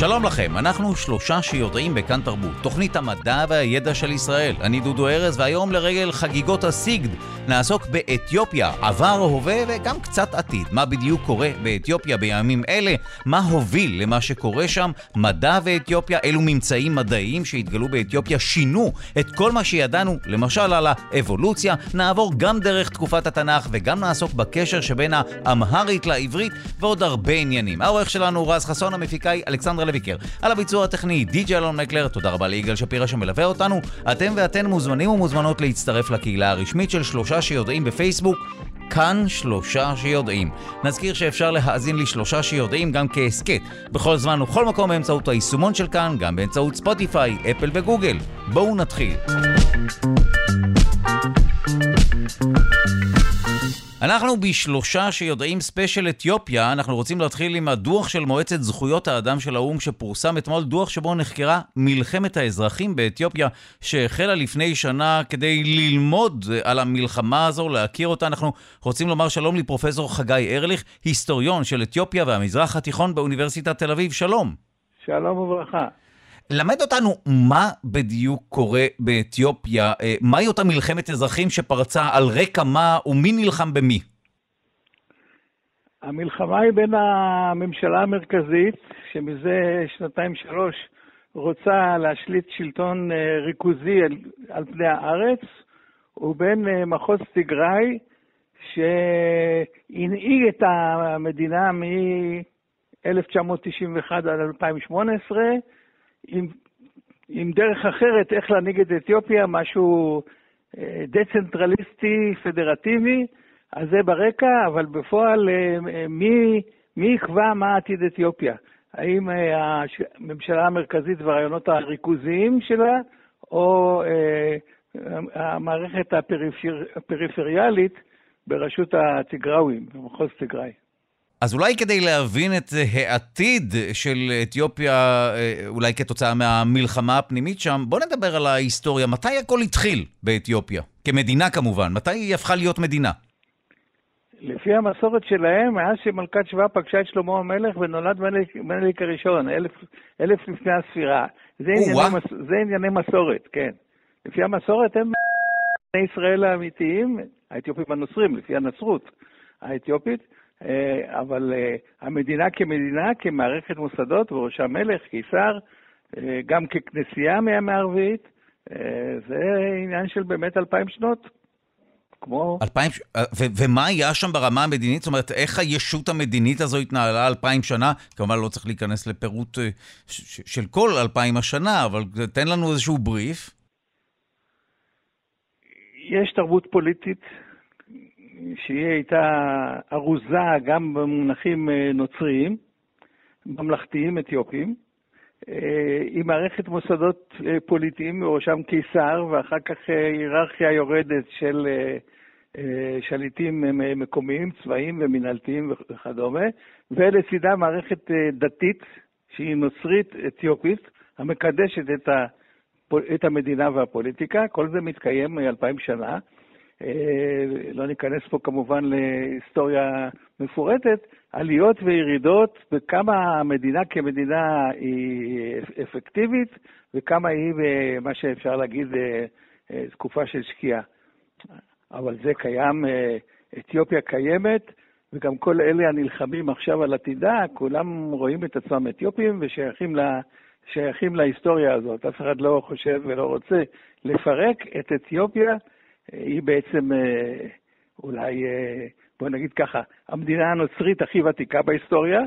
שלום לכם, אנחנו שלושה שיודעים בכאן תרבות, תוכנית המדע והידע של ישראל. אני דודו ארז, והיום לרגל חגיגות הסיגד נעסוק באתיופיה, עבר, הווה וגם קצת עתיד. מה בדיוק קורה באתיופיה בימים אלה, מה הוביל למה שקורה שם, מדע ואתיופיה, אילו ממצאים מדעיים שהתגלו באתיופיה שינו את כל מה שידענו, למשל על האבולוציה. נעבור גם דרך תקופת התנ"ך וגם נעסוק בקשר שבין האמהרית לעברית ועוד הרבה עניינים. העורך שלנו רז חסון, המפיקאי אלכסנדרה לויקר. על הביצוע הטכני, די.ג'י אלון מקלר, תודה רבה ליגאל שפירא שמלווה אותנו. אתם ואתן מוזמנים ומוזמנות להצטרף לקהילה הרשמית של שלושה שיודעים בפייסבוק. כאן שלושה שיודעים. נזכיר שאפשר להאזין לשלושה שיודעים גם כהסכת, בכל זמן ובכל מקום באמצעות היישומון של כאן, גם באמצעות ספוטיפיי, אפל וגוגל. בואו נתחיל. אנחנו בשלושה שיודעים special אתיופיה, אנחנו רוצים להתחיל עם הדוח של מועצת זכויות האדם של האו"ם שפורסם אתמול, דוח שבו נחקרה מלחמת האזרחים באתיופיה שהחלה לפני שנה כדי ללמוד על המלחמה הזו, להכיר אותה. אנחנו רוצים לומר שלום לפרופסור חגי ארליך, היסטוריון של אתיופיה והמזרח התיכון באוניברסיטת תל אביב. שלום. שלום וברכה. למד אותנו מה בדיוק קורה באתיופיה, אה, מהי אותה מלחמת אזרחים שפרצה, על רקע מה ומי נלחם במי? המלחמה היא בין הממשלה המרכזית, שמזה שנתיים-שלוש רוצה להשליט שלטון אה, ריכוזי על, על פני הארץ, ובין אה, מחוז תיגראי, שהנהיג את המדינה מ-1991 עד 2018, עם, עם דרך אחרת איך להנהיג את אתיופיה, משהו אה, דצנטרליסטי, פדרטיבי, אז זה ברקע, אבל בפועל אה, מי, מי יקבע מה עתיד אתיופיה? האם אה, הממשלה המרכזית והרעיונות הריכוזיים שלה, או המערכת הפריפר... הפריפריאלית בראשות הטיגראויים, במחוז תיגראי. אז אולי כדי להבין את העתיד של אתיופיה, אה, אולי כתוצאה מהמלחמה הפנימית שם, בוא נדבר על ההיסטוריה. מתי הכל התחיל באתיופיה? כמדינה כמובן. מתי היא הפכה להיות מדינה? לפי המסורת שלהם, מאז שמלכת שבא פגשה את שלמה המלך ונולד מלך, מלך הראשון, אלף, אלף לפני הספירה. זה ענייני, מס, זה ענייני מסורת, כן. לפי המסורת הם בני ישראל האמיתיים, האתיופים הנוצרים, לפי הנצרות האתיופית. אה, אבל אה, המדינה כמדינה, כמערכת מוסדות, בראשה מלך, קיסר, אה, גם ככנסייה מהמאה הרביעית, זה עניין של באמת אלפיים שנות. כמו... אלפיים, ו- ומה היה שם ברמה המדינית? זאת אומרת, איך הישות המדינית הזו התנהלה אלפיים שנה? כמובן לא צריך להיכנס לפירוט ש- של כל אלפיים השנה, אבל תן לנו איזשהו בריף. יש תרבות פוליטית שהיא הייתה ארוזה גם במונחים אה, נוצריים, ממלכתיים אתיופיים, אה, עם מערכת מוסדות אה, פוליטיים, בראשם קיסר, ואחר כך היררכיה יורדת של שליטים מקומיים, צבאיים ומנהלתיים וכדומה, ולצידה מערכת דתית שהיא נוצרית אתיופית, המקדשת את, ה, את המדינה והפוליטיקה. כל זה מתקיים מאלפיים שנה. אה, לא ניכנס פה כמובן להיסטוריה מפורטת, עליות וירידות בכמה המדינה כמדינה היא אפקטיבית וכמה היא, מה שאפשר להגיד, אה, אה, תקופה של שקיעה. אבל זה קיים, אתיופיה קיימת, וגם כל אלה הנלחמים עכשיו על עתידה, כולם רואים את עצמם אתיופים ושייכים לה, שייכים להיסטוריה הזאת. אף אחד לא חושב ולא רוצה לפרק את אתיופיה היא בעצם אה, אולי, אה, בוא נגיד ככה, המדינה הנוצרית הכי ותיקה בהיסטוריה,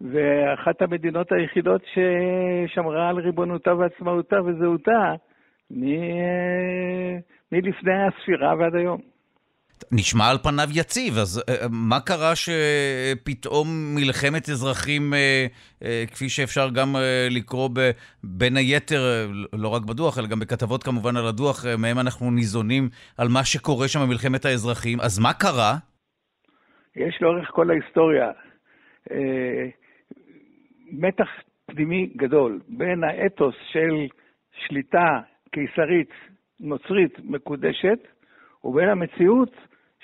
ואחת המדינות היחידות ששמרה על ריבונותה ועצמאותה וזהותה מ... אה, מלפני הספירה ועד היום. נשמע על פניו יציב, אז uh, מה קרה שפתאום מלחמת אזרחים, uh, כפי שאפשר גם לקרוא ב, בין היתר, לא רק בדוח, אלא גם בכתבות כמובן על הדוח, מהם אנחנו ניזונים על מה שקורה שם במלחמת האזרחים, אז מה קרה? יש לאורך כל ההיסטוריה מתח פנימי גדול בין האתוס של שליטה קיסרית נוצרית מקודשת, ובין המציאות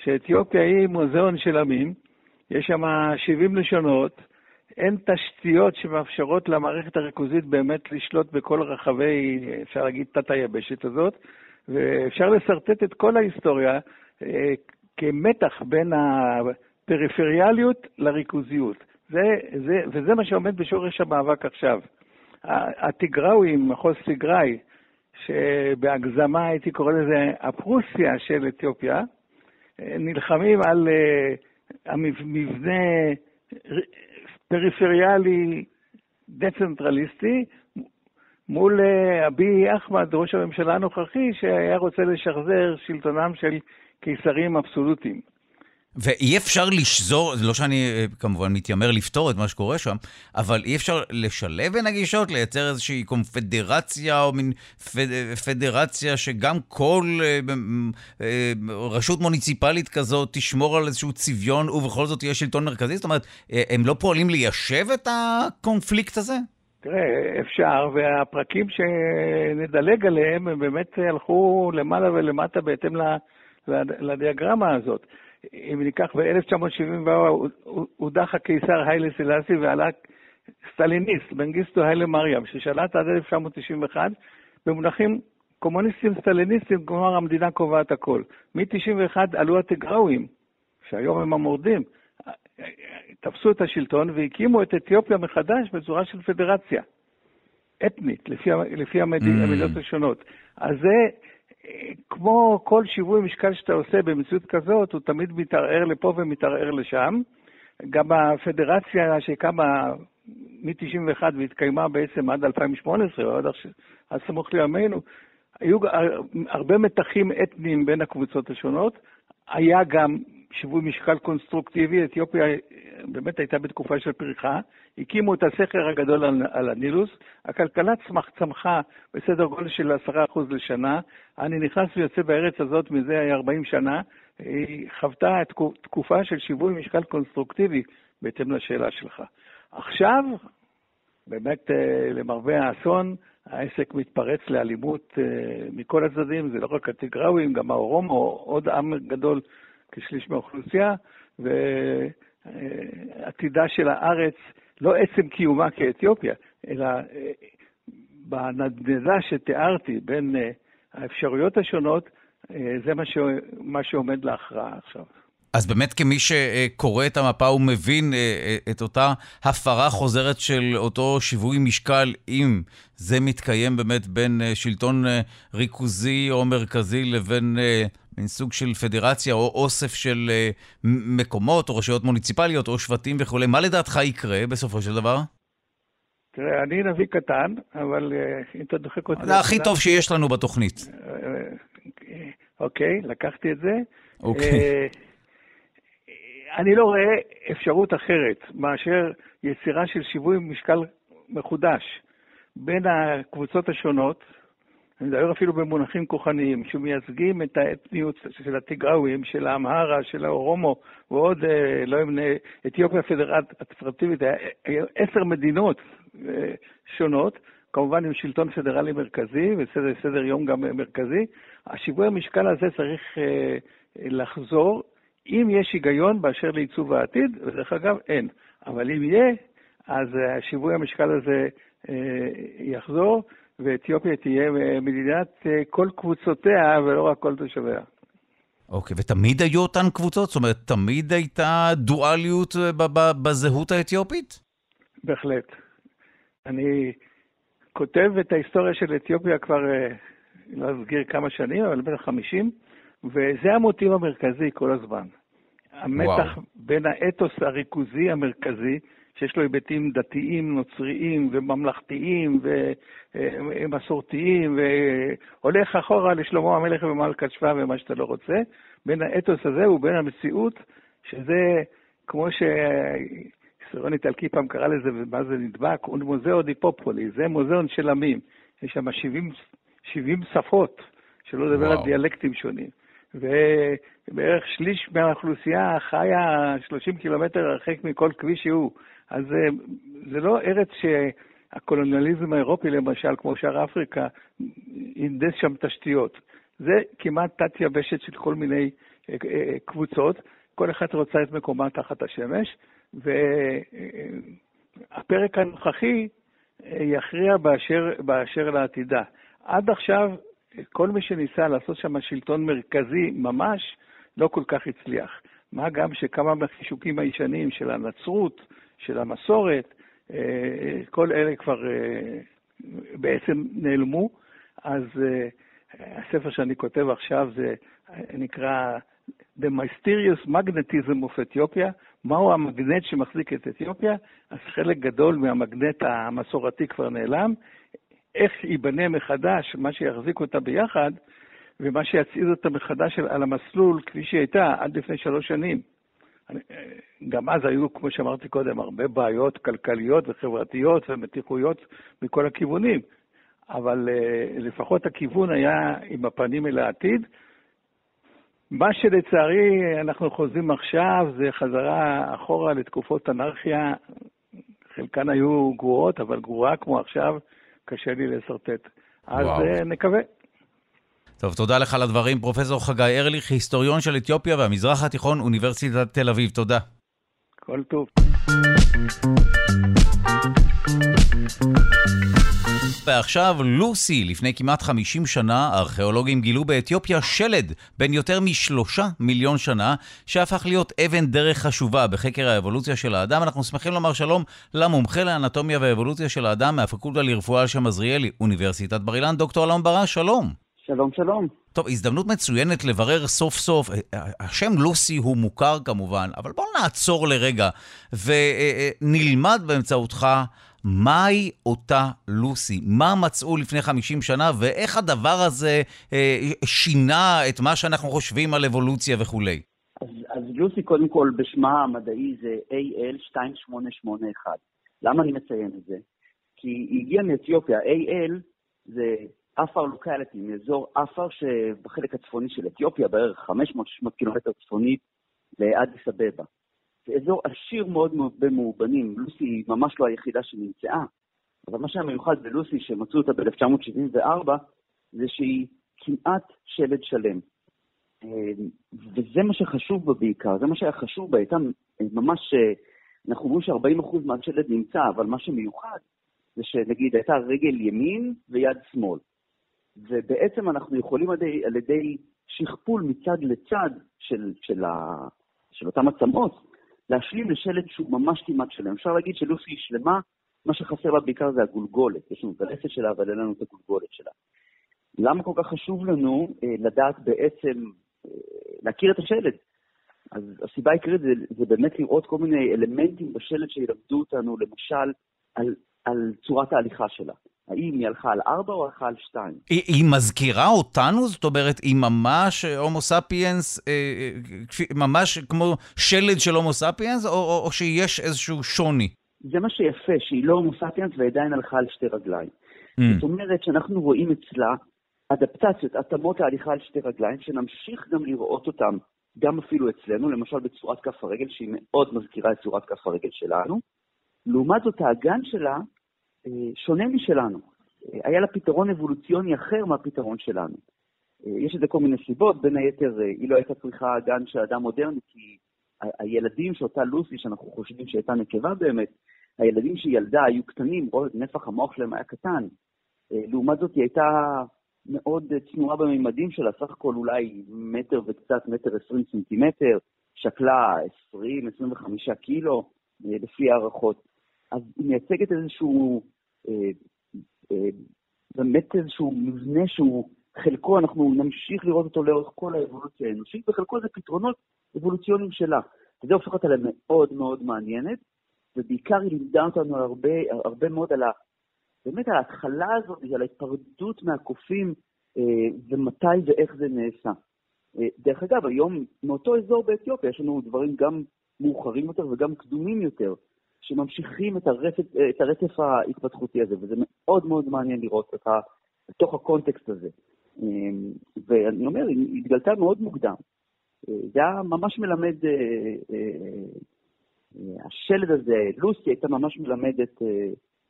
שאתיופיה היא מוזיאון של עמים, יש שם 70 לשונות, אין תשתיות שמאפשרות למערכת הריכוזית באמת לשלוט בכל רחבי, אפשר להגיד, תת-היבשת הזאת, ואפשר לשרטט את כל ההיסטוריה אה, כמתח בין הפריפריאליות לריכוזיות. זה, זה, וזה מה שעומד בשורש המאבק עכשיו. הטיגראוים, מחוז טיגראי, שבהגזמה הייתי קורא לזה הפרוסיה של אתיופיה, נלחמים על אה, המבנה פריפריאלי דצנטרליסטי מול אה, אביי אחמד, ראש הממשלה הנוכחי, שהיה רוצה לשחזר שלטונם של קיסרים אבסולוטיים. ואי אפשר לשזור, לא שאני אה, כמובן מתיימר לפתור את מה שקורה שם, אבל אי אפשר לשלב בין הגישות, לייצר איזושהי קונפדרציה או מין פד, פדרציה שגם כל אה, אה, רשות מוניציפלית כזאת תשמור על איזשהו צביון ובכל זאת תהיה שלטון מרכזי? זאת אומרת, אה, הם לא פועלים ליישב את הקונפליקט הזה? תראה, אפשר, והפרקים שנדלג עליהם, הם באמת הלכו למעלה ולמטה בהתאם לדיאגרמה הזאת. אם ניקח ב-1974, הודח הקיסר היילה סלאסי ועלה סטליניסט, בנגיסטו היילה מריאם, ששלט עד 1991 במונחים קומוניסטים סטליניסטים, כלומר המדינה קובעת הכל. מ-91 עלו התגראויים, שהיום הם המורדים, תפסו את השלטון והקימו את אתיופיה מחדש בצורה של פדרציה אתנית, לפי, לפי המדינות mm. השונות. אז זה כמו כל שיווי משקל שאתה עושה במציאות כזאת, הוא תמיד מתערער לפה ומתערער לשם. גם הפדרציה שקמה מ-91 והתקיימה בעצם עד 2018, או עד, סמוך לימינו, היו הרבה מתחים אתניים בין הקבוצות השונות. היה גם שיווי משקל קונסטרוקטיבי, אתיופיה באמת הייתה בתקופה של פריחה, הקימו את הסכר הגדול על, על הנילוס, הכלכלה צמח, צמחה בסדר גודל של 10% לשנה, אני נכנס ויוצא בארץ הזאת מזה 40 שנה, היא חוותה תקופה של שיווי משקל קונסטרוקטיבי, בהתאם לשאלה שלך. עכשיו, באמת, אה, למרבה האסון, העסק מתפרץ לאלימות אה, מכל הצדדים, זה לא רק הטיגראווים, גם האורומו, עוד עם גדול כשליש מהאוכלוסייה, ועתידה של הארץ, לא עצם קיומה כאתיופיה, אלא אה, בנדנדה שתיארתי בין אה, האפשרויות השונות, אה, זה מה, ש... מה שעומד להכרעה עכשיו. אז באמת כמי שקורא את המפה הוא מבין את אותה הפרה חוזרת של אותו שיווי משקל, אם זה מתקיים באמת בין שלטון ריכוזי או מרכזי לבין מין סוג של פדרציה או אוסף של uh, מקומות או רשויות מוניציפליות או שבטים וכולי. מה לדעתך יקרה בסופו של דבר? תראה, אני נביא קטן, אבל uh, אם אתה דוחק אותי... זה הכי טוב שיש לנו בתוכנית. אה, אוקיי, לקחתי את זה. אוקיי. אני לא רואה אפשרות אחרת מאשר יצירה של שיווי משקל מחודש בין הקבוצות השונות, אני מדבר אפילו במונחים כוחניים, שמייצגים את האתניות של הטיגראווים, של האמהרה, של האורומו, ועוד, אה, לא אמנה, אתיופיה הפדרטיבית, עשר מדינות אה, שונות, כמובן עם שלטון פדרלי מרכזי וסדר סדר יום גם מרכזי. השיווי המשקל הזה צריך אה, לחזור, אם יש היגיון באשר לעיצוב העתיד, ודרך אגב, אין. אבל אם יהיה, אז השיווי המשקל הזה יחזור. ואתיופיה תהיה מדינת אה, כל קבוצותיה ולא רק כל תושביה. אוקיי, okay, ותמיד היו אותן קבוצות? זאת אומרת, תמיד הייתה דואליות אה, בזהות האתיופית? בהחלט. אני כותב את ההיסטוריה של אתיופיה כבר, אה, לא אסגיר כמה שנים, אבל בטח 50, וזה המוטיב המרכזי כל הזמן. המתח וואו. בין האתוס הריכוזי המרכזי, שיש לו היבטים דתיים, נוצריים וממלכתיים ומסורתיים, והולך אחורה לשלמה המלך ומלכת שבא ומה שאתה לא רוצה, בין האתוס הזה ובין המציאות, שזה כמו שהיסטוריון איטלקי פעם קרא לזה, ומה זה נדבק, הוא מוזיאון דיפופולי, זה מוזיאון של עמים. יש שם 70, 70 שפות, שלא לדבר על דיאלקטים שונים. ובערך שליש מהאוכלוסייה חיה 30 קילומטר הרחק מכל כביש שהוא. אז זה, זה לא ארץ שהקולוניאליזם האירופי, למשל, כמו שאר אפריקה, הנדס שם תשתיות. זה כמעט תת-יבשת של כל מיני אה, אה, קבוצות, כל אחת רוצה את מקומה תחת השמש, והפרק הנוכחי אה, יכריע באשר, באשר לעתידה. עד עכשיו כל מי שניסה לעשות שם שלטון מרכזי ממש, לא כל כך הצליח. מה גם שכמה מהחישוקים הישנים של הנצרות, של המסורת, אה, כל אלה כבר אה, בעצם נעלמו. אז אה, הספר שאני כותב עכשיו זה נקרא The Mysterious Magnetism of Ethiopia, מהו המגנט שמחזיק את אתיופיה? אז חלק גדול מהמגנט המסורתי כבר נעלם, איך ייבנה מחדש מה שיחזיק אותה ביחד, ומה שיצעיד אותה מחדש על המסלול כפי שהיא הייתה עד לפני שלוש שנים. גם אז היו, כמו שאמרתי קודם, הרבה בעיות כלכליות וחברתיות ומתיחויות מכל הכיוונים, אבל uh, לפחות הכיוון היה עם הפנים אל העתיד. מה שלצערי אנחנו חוזרים עכשיו זה חזרה אחורה לתקופות אנרכיה, חלקן היו גרועות, אבל גרועה כמו עכשיו, קשה לי לשרטט. אז וואו. אה, נקווה. טוב, תודה לך על הדברים. פרופסור חגי ארליך, היסטוריון של אתיופיה והמזרח התיכון, אוניברסיטת תל אביב. תודה. כל טוב. ועכשיו לוסי, לפני כמעט 50 שנה, הארכיאולוגים גילו באתיופיה שלד בן יותר משלושה מיליון שנה, שהפך להיות אבן דרך חשובה בחקר האבולוציה של האדם. אנחנו שמחים לומר שלום למומחה לאנטומיה ואבולוציה של האדם מהפקולטה לרפואה על שם עזריאלי, אוניברסיטת בר אילן, דוקטור אלון ברש, שלום. שלום, שלום. טוב, הזדמנות מצוינת לברר סוף סוף, אה, השם לוסי הוא מוכר כמובן, אבל בואו נעצור לרגע ונלמד באמצעותך מהי אותה לוסי? מה מצאו לפני 50 שנה, ואיך הדבר הזה אה, שינה את מה שאנחנו חושבים על אבולוציה וכולי? אז, אז לוסי, קודם כל, בשמה המדעי זה AL2881. למה אני מציין את זה? כי היא הגיעה מאתיופיה. AL זה אפר לוקליטי, מאזור אפר שבחלק הצפוני של אתיופיה, בערך 500-600 קילומטר צפונית לאדיס אבבה. זה אזור עשיר מאוד במאובנים, לוסי היא ממש לא היחידה שנמצאה, אבל מה שהיה מיוחד בלוסי, שמצאו אותה ב-1974, זה שהיא כמעט שלד שלם. אמ, וזה מה שחשוב בה בעיקר, זה מה שהיה חשוב בה, הייתה ממש, אנחנו אומרים ש-40% מהשלד נמצא, אבל מה שמיוחד זה שנגיד הייתה רגל ימין ויד שמאל. ובעצם אנחנו יכולים על ידי, על ידי שכפול מצד לצד של, של, ה, של אותם עצמות, להשלים לשלד שהוא ממש כמעט שלם. אפשר להגיד שלוסי היא שלמה, מה שחסר לה בעיקר זה הגולגולת. יש לנו את הלסת שלה, אבל אין לנו את הגולגולת שלה. למה כל כך חשוב לנו אה, לדעת בעצם, אה, להכיר את השלד? אז הסיבה העיקרית זה, זה באמת לראות כל מיני אלמנטים בשלד שילמדו אותנו, למשל, על, על צורת ההליכה שלה. האם היא הלכה על ארבע או הלכה על שתיים? היא, היא מזכירה אותנו? זאת אומרת, היא ממש הומו ספיאנס, אה, אה ממש כמו שלד של הומו ספיאנס, או, או, או שיש איזשהו שוני? זה מה שיפה, שהיא לא הומו ספיאנס ועדיין הלכה על שתי רגליים. Mm. זאת אומרת שאנחנו רואים אצלה אדפטציות, התאמות להליכה על שתי רגליים, שנמשיך גם לראות אותן, גם אפילו אצלנו, למשל בצורת כף הרגל, שהיא מאוד מזכירה את צורת כף הרגל שלנו. לעומת זאת, האגן שלה אה, שונה משלנו. אה, היה לה פתרון אבולוציוני אחר מהפתרון שלנו. אה, יש לזה כל מיני סיבות, בין היתר היא לא הייתה צריכה גן של אדם מודרני, כי הילדים שאותה לוסי, שאנחנו חושבים שהייתה נקבה באמת, הילדים שהיא ילדה היו קטנים, נפח המוח שלהם היה קטן. לעומת זאת היא הייתה מאוד צנועה בממדים שלה, סך הכל אולי מטר וקצת, מטר עשרים סנטימטר, שקלה 20-25 קילו, לפי הערכות. אז היא מייצגת איזשהו אה, אה, באמת איזשהו מבנה שהוא, חלקו אנחנו נמשיך לראות אותו לאורך כל האבולוציה האנושית, וחלקו זה פתרונות אבולוציוניים שלה. וזה הופך אותה למאוד מאוד מעניינת, ובעיקר היא לימדה אותנו הרבה, הרבה מאוד על ה... באמת על ההתחלה הזאת, על ההתפרדות מהקופים אה, ומתי ואיך זה נעשה. אה, דרך אגב, היום מאותו אזור באתיופיה יש לנו דברים גם מאוחרים יותר וגם קדומים יותר, שממשיכים את הרצף, את הרצף ההתפתחותי הזה, וזה מאוד מאוד מעניין לראות אותה בתוך הקונטקסט הזה. אה, ואני אומר, היא התגלתה מאוד מוקדם. זה היה ממש מלמד, השלד הזה, לוסי הייתה ממש מלמדת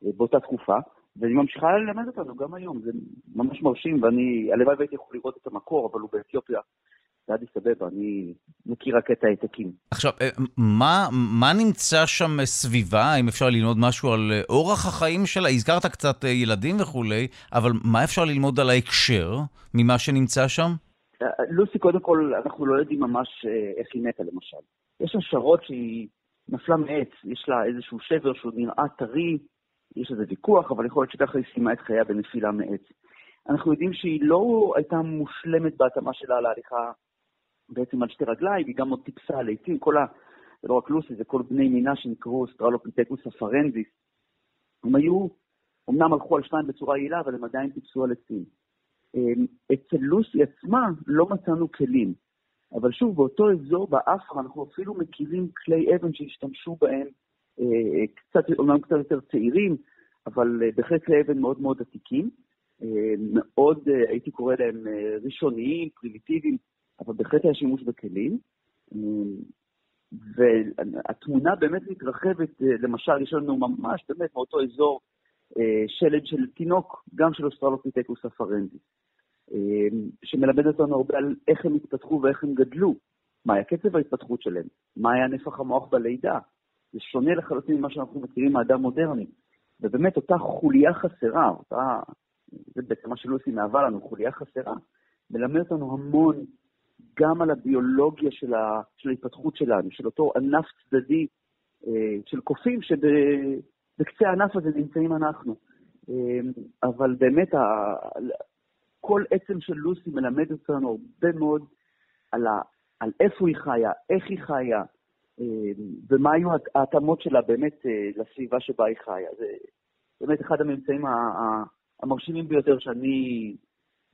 באותה תקופה, והיא ממשיכה ללמד אותנו גם היום, זה ממש מרשים, ואני, הלוואי והייתי יכול לראות את המקור, אבל הוא באתיופיה, באדיס אבבה, אני מכיר רק את העתקים. עכשיו, אה, מה, מה נמצא שם סביבה? האם אפשר ללמוד משהו על אה, אורח החיים שלה? הזכרת קצת אה, ילדים וכולי, אבל מה אפשר ללמוד על ההקשר ממה שנמצא שם? לוסי, קודם כל, אנחנו לא יודעים ממש איך היא מתה, למשל. יש השערות שהיא נפלה מעץ, יש לה איזשהו שבר שהוא נראה טרי, יש איזה ויכוח, אבל יכול להיות שככה היא סיימה את חייה בנפילה מעץ. אנחנו יודעים שהיא לא הייתה מושלמת בהתאמה שלה להליכה בעצם על שתי רגליים, היא גם עוד טיפסה על עצים, כל ה... זה לא רק לוסי, זה כל בני מינה שנקראו אוסטרלופיטקוס אפרנסיס. הם היו, אמנם הלכו על שניים בצורה יעילה, אבל הם עדיין טיפסו על עצים. אמ, אצל לוסי עצמה לא מצאנו כלים. אבל שוב, באותו אזור באפר אנחנו אפילו מכירים כלי אבן שהשתמשו בהם אה, קצת, אומנם קצת יותר צעירים, אבל אה, בהחלט כלי אבן מאוד מאוד עתיקים. אה, מאוד, הייתי קורא להם ראשוניים, פרימיטיביים, אבל בהחלט היה שימוש בכלים. והתמונה באמת מתרחבת, למשל, יש לנו ממש באמת מאותו אזור שלד של תינוק, גם של אוסטרלופיטקוס אפרנסי, שמלמד אותנו הרבה על איך הם התפתחו ואיך הם גדלו, מה היה קצב ההתפתחות שלהם, מה היה נפח המוח בלידה, זה שונה לחלוטין ממה שאנחנו מכירים מאדם מודרני. ובאמת אותה חוליה חסרה, אותה, זה בעצם מה שלוסי מהווה לנו, חוליה חסרה, מלמד אותנו המון גם על הביולוגיה של, ה, של ההתפתחות שלנו, של אותו ענף צדדי אה, של קופים שבקצה הענף הזה נמצאים אנחנו. אה, אבל באמת, ה, כל עצם של לוסי מלמד אותנו הרבה מאוד על, ה, על איפה היא חיה, איך היא חיה, ומה היו ההתאמות שלה באמת אה, לסביבה שבה היא חיה. זה באמת אחד הממצאים המרשימים ביותר שאני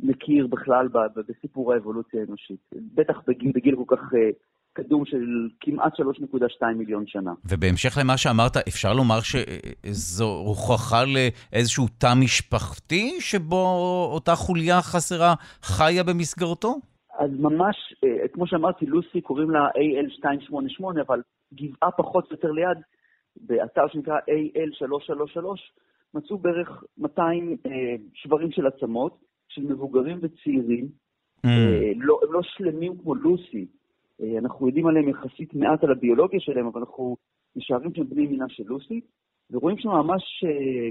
מכיר בכלל בסיפור האבולוציה האנושית. בטח בגיל, בגיל כל כך אה, קדום של כמעט 3.2 מיליון שנה. ובהמשך למה שאמרת, אפשר לומר שזו הוכחה לאיזשהו תא משפחתי שבו אותה חוליה חסרה חיה במסגרתו? אז ממש, אה, כמו שאמרתי, לוסי קוראים לה AL288, אבל גבעה פחות או יותר ליד, באתר שנקרא AL333, מצאו בערך 200 אה, שברים של עצמות, של מבוגרים וצעירים. Mm. אה, לא, הם לא שלמים כמו לוסי. אה, אנחנו יודעים עליהם יחסית מעט על הביולוגיה שלהם, אבל אנחנו נשארים שם בני מינה של לוסי, ורואים שם ממש, אה,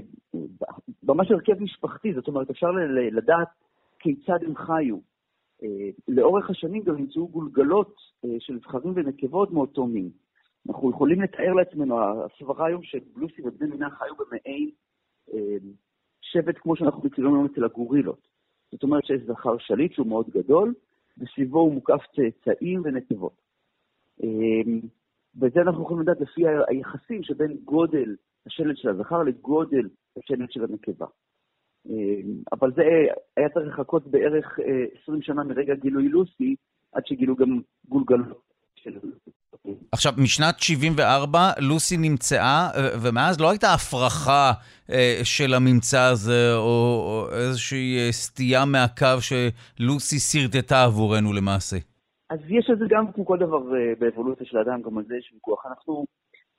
ממש הרכב משפחתי, זאת אומרת, אפשר לדעת כיצד הם חיו. לאורך השנים גם נמצאו גולגלות של זכרים ונקבות מאותו מין. אנחנו יכולים לתאר לעצמנו, הסברה היום שבלוסי ובני מינה חיו במעין שבט כמו שאנחנו מכירים היום אצל הגורילות. זאת אומרת שיש זכר שליט שהוא מאוד גדול, וסביבו הוא מוקף צאצאים ונקבות. וזה אנחנו יכולים לדעת לפי היחסים שבין גודל השלט של הזכר לגודל השלט של הנקבה. אמ, אבל זה היה צריך לחכות בערך 20 אה, שנה מרגע גילוי לוסי, עד שגילו גם גולגלות. עכשיו, משנת 74 לוסי נמצאה, אה, ומאז לא הייתה הפרחה אה, של הממצא הזה, או איזושהי סטייה מהקו שלוסי שרטטה עבורנו למעשה. אז יש לזה גם, כמו כל דבר באבולוציה של האדם, גם על זה יש ויכוח. אנחנו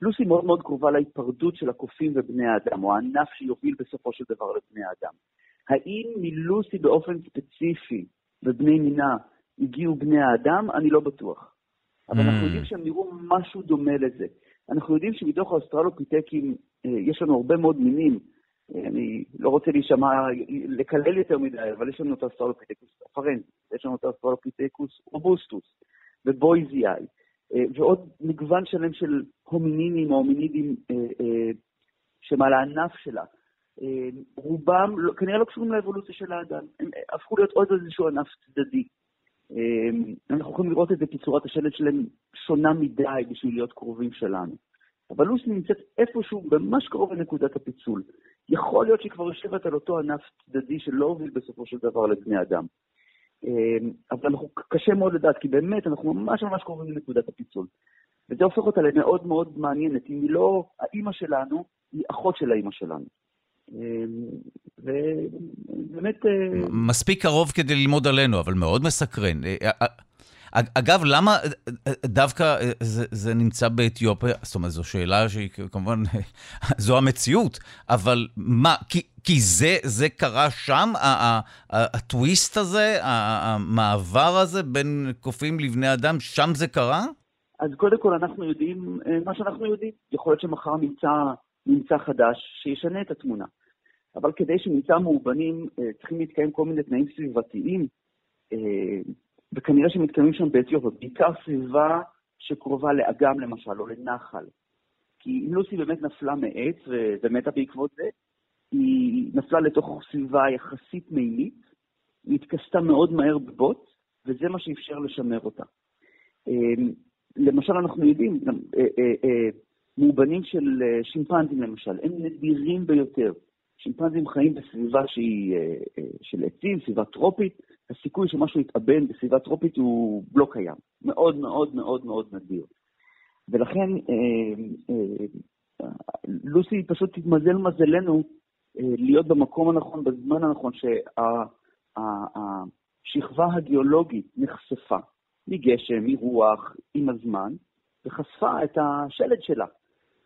לוסי מאוד מאוד קרובה להיפרדות של הקופים ובני האדם, או הענף שיוביל בסופו של דבר לבני האדם. האם מלוסי באופן ספציפי ובני מינה הגיעו בני האדם? אני לא בטוח. אבל mm. אנחנו יודעים שהם נראו משהו דומה לזה. אנחנו יודעים שמתוך האוסטרלופיטקים אה, יש לנו הרבה מאוד מינים. אה, אני לא רוצה להישמע, לקלל יותר מדי, אבל יש לנו את האוסטרלופיטקוס אפרנסי, יש לנו את האוסטרלופיטקוס רובוסטוס ובויזיאי. אה, ועוד מגוון שלם של הומינינים או הומינידים אה, שמעל הענף שלה. רובם לא, כנראה לא קשורים לאבולוציה של האדם, הם הפכו להיות עוד איזשהו ענף צדדי. אנחנו יכולים לראות את זה כי צורת השלט שלהם שונה מדי בשביל להיות קרובים שלנו. אבל לוסי נמצאת איפשהו ממש קרוב לנקודת הפיצול. יכול להיות שהיא כבר יושבת על אותו ענף צדדי שלא הוביל בסופו של דבר לבני אדם. אמ, אבל אנחנו, קשה מאוד לדעת, כי באמת אנחנו ממש ממש קרובים לנקודת הפיצול. וזה הופך אותה למאוד מאוד מעניינת. אם היא לא האימא שלנו, היא אחות של האימא שלנו. אמ, ובאמת... אה, מספיק קרוב כדי ללמוד עלינו, אבל מאוד מסקרן. אה, אה, אגב, למה דווקא זה, זה נמצא באתיופיה? זאת אומרת, זו שאלה שהיא כמובן, זו המציאות, אבל מה, כי, כי זה, זה קרה שם, הטוויסט הזה, המעבר הזה בין קופים לבני אדם, שם זה קרה? אז קודם כל אנחנו יודעים מה שאנחנו יודעים. יכול להיות שמחר נמצא ממצא חדש שישנה את התמונה. אבל כדי שנמצא מאובנים, אה, צריכים להתקיים כל מיני תנאים סביבתיים, אה, וכנראה שמתקיימים שם באתיופיה, בעיקר סביבה שקרובה לאגם למשל, או לנחל. כי אם לוסי באמת נפלה מעץ ומתה בעקבות זה, היא נפלה לתוך סביבה יחסית מימית, היא התכסתה מאוד מהר בבוט, וזה מה שאפשר לשמר אותה. אה, למשל, אנחנו יודעים, מאובנים של אה, שימפנזים למשל, הם נדירים ביותר. שימפנזים חיים בסביבה שהיא אה, אה, של עצים, סביבה טרופית, הסיכוי שמשהו יתאבן בסביבה טרופית הוא לא קיים. מאוד מאוד מאוד מאוד נדיר. ולכן לוסי פשוט תתמזל מזלנו להיות במקום הנכון, בזמן הנכון, שהשכבה הגיאולוגית נחשפה מגשם, מרוח, עם הזמן, וחשפה את השלד שלה.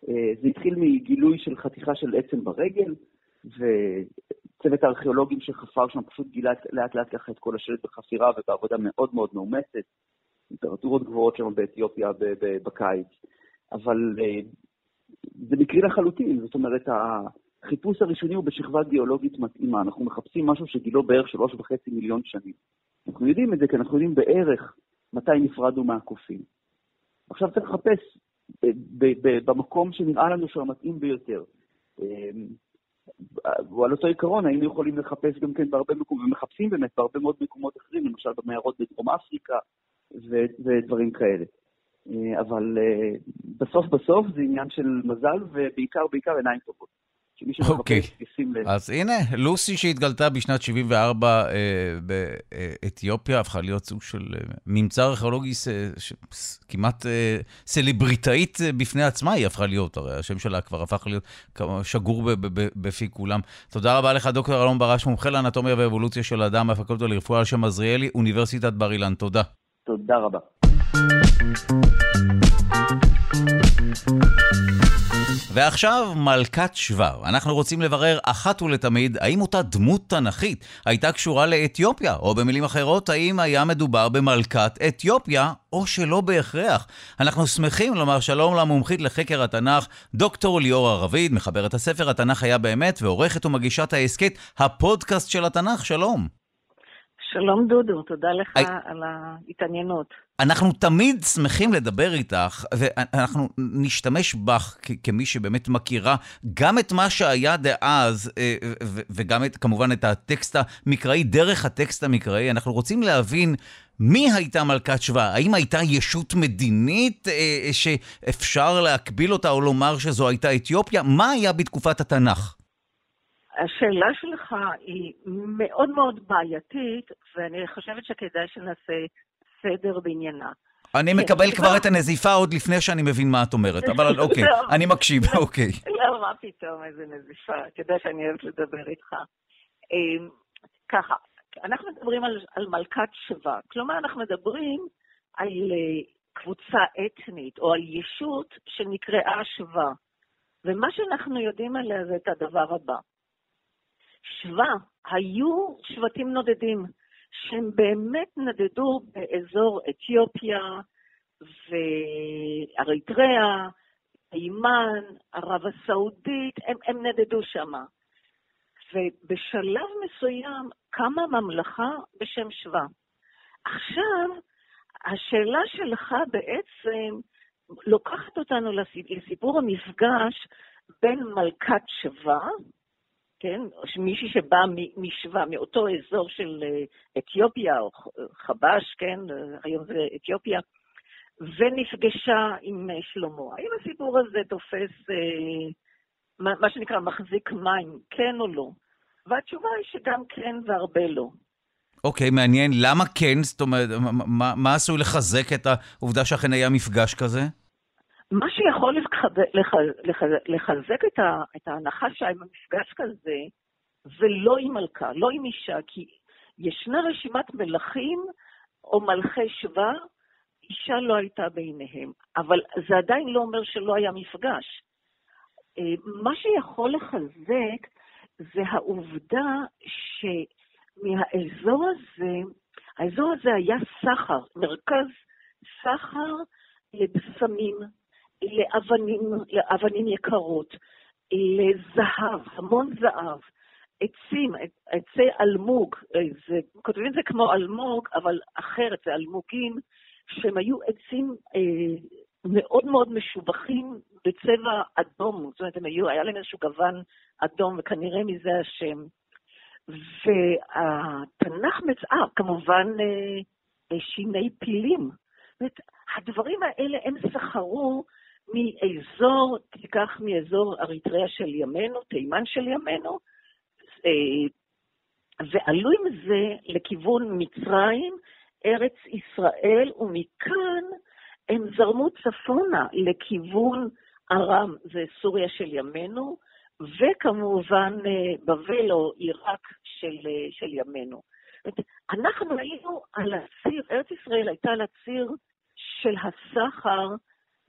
אה, זה התחיל מגילוי של חתיכה של עצם ברגל, וצוות הארכיאולוגים שחפר שם פשוט גילה לאט לאט ככה את כל השלט בחפירה ובעבודה מאוד מאוד מאומצת. טמפרטורות גבוהות שם באתיופיה בקיץ. אבל אה, זה מקרי לחלוטין, זאת אומרת, החיפוש הראשוני הוא בשכבה גיאולוגית מתאימה. אנחנו מחפשים משהו שגילו בערך שלוש וחצי מיליון שנים. אנחנו יודעים את זה כי אנחנו יודעים בערך מתי נפרדנו מהקופים. עכשיו צריך לחפש במקום שנראה לנו שהוא המתאים ביותר. אמ, ועל אותו עיקרון היינו יכולים לחפש גם כן בהרבה מקומות, ומחפשים באמת בהרבה מאוד מקומות אחרים, למשל במערות בדרום אפריקה ודברים כאלה. אה, אבל אה, בסוף בסוף זה עניין של מזל, ובעיקר בעיקר עיניים טובות. שמי אוקיי. ישים לב. אז הנה, לוסי שהתגלתה בשנת 74 אה, באתיופיה, הפכה להיות סוג של אה, ממצא ארכיאולוגי ס, ש, כמעט אה, סלבריטאית אה, בפני עצמה, היא הפכה להיות, הרי השם שלה כבר הפך להיות שגור בפי כולם. תודה רבה לך, דוקטור אלון ברש, מומחה לאנטומיה ואבולוציה של אדם מהפקולטה לרפואה על שם עזריאלי, אוניברסיטת בר אילן. תודה. תודה רבה. ועכשיו מלכת שבא. אנחנו רוצים לברר אחת ולתמיד האם אותה דמות תנכית הייתה קשורה לאתיופיה, או במילים אחרות, האם היה מדובר במלכת אתיופיה, או שלא בהכרח. אנחנו שמחים לומר שלום למומחית לחקר התנ"ך, דוקטור ליאור ערביד, מחברת הספר התנ"ך היה באמת, ועורכת ומגישת ההסכת, הפודקאסט של התנ"ך. שלום. שלום דודו, תודה לך I... על ההתעניינות. אנחנו תמיד שמחים לדבר איתך, ואנחנו נשתמש בך כמי שבאמת מכירה גם את מה שהיה דאז, אה, וגם את, כמובן את הטקסט המקראי, דרך הטקסט המקראי. אנחנו רוצים להבין מי הייתה מלכת שבא? האם הייתה ישות מדינית אה, שאפשר להקביל אותה או לומר שזו הייתה אתיופיה? מה היה בתקופת התנ"ך? השאלה שלך היא מאוד מאוד בעייתית, ואני חושבת שכדאי שנעשה סדר בעניינה. אני מקבל כבר את הנזיפה עוד לפני שאני מבין מה את אומרת, אבל אוקיי, אני מקשיב, אוקיי. לא, מה פתאום, איזה נזיפה, אתה שאני אוהבת לדבר איתך. אמ, ככה, אנחנו מדברים על, על מלכת שבא, כלומר, אנחנו מדברים על אה, קבוצה אתנית או על ישות שנקראה שבא. ומה שאנחנו יודעים עליה זה את הדבר הבא. שבא היו שבטים נודדים. שהם באמת נדדו באזור אתיופיה ואריתריאה, תימן, ערב הסעודית, הם, הם נדדו שם. ובשלב מסוים קמה ממלכה בשם שבא. עכשיו, השאלה שלך בעצם לוקחת אותנו לסיפור המפגש בין מלכת שבא, כן? מישהי שבא משווה, מאותו אזור של אה, אתיופיה, או חבש, כן? היום זה אתיופיה, ונפגשה עם שלמה. האם הסיפור הזה תופס אה, מה, שנקרא מחזיק מים, כן או לא? והתשובה היא שגם כן והרבה לא. אוקיי, okay, מעניין. למה כן? זאת אומרת, מה, מה עשוי לחזק את העובדה שאכן היה מפגש כזה? מה שיכול לחזק את, ההנחה שהיה מפגש כזה, זה לא עם מלכה, לא עם אישה, כי ישנה רשימת מלכים או מלכי שבא, אישה לא הייתה ביניהם, אבל זה עדיין לא אומר שלא היה מפגש. אה, מה שיכול לחזק זה העובדה שמהאזור הזה, האזור הזה היה סחר, מרכז סחר לבשמים, לאבנים, לאבנים יקרות, לזהב, המון זהב, עצים, עצי אלמוג, אה, זה, כותבים את זה כמו אלמוג, אבל אחרת, זה אלמוגים, שהם היו עצים אה, מאוד מאוד משובחים בצבע אדום, זאת אומרת, הם היו, היה להם איזשהו גוון אדום, וכנראה מזה השם. והתנ"ך מצאה, כמובן, אה, אה, שיני פילים. זאת אומרת, הדברים האלה, הם סחרו מאזור, תיקח מאזור אריתריאה של ימינו, תימן של ימינו, אה, ועלו עם זה לכיוון מצרים, ארץ ישראל, ומכאן הם זרמו צפונה לכיוון ארם, זה סוריה של ימינו, וכמובן אה, בבל או עיראק של, אה, של ימינו. אנחנו היינו על הציר, ארץ ישראל הייתה על הציר של הסחר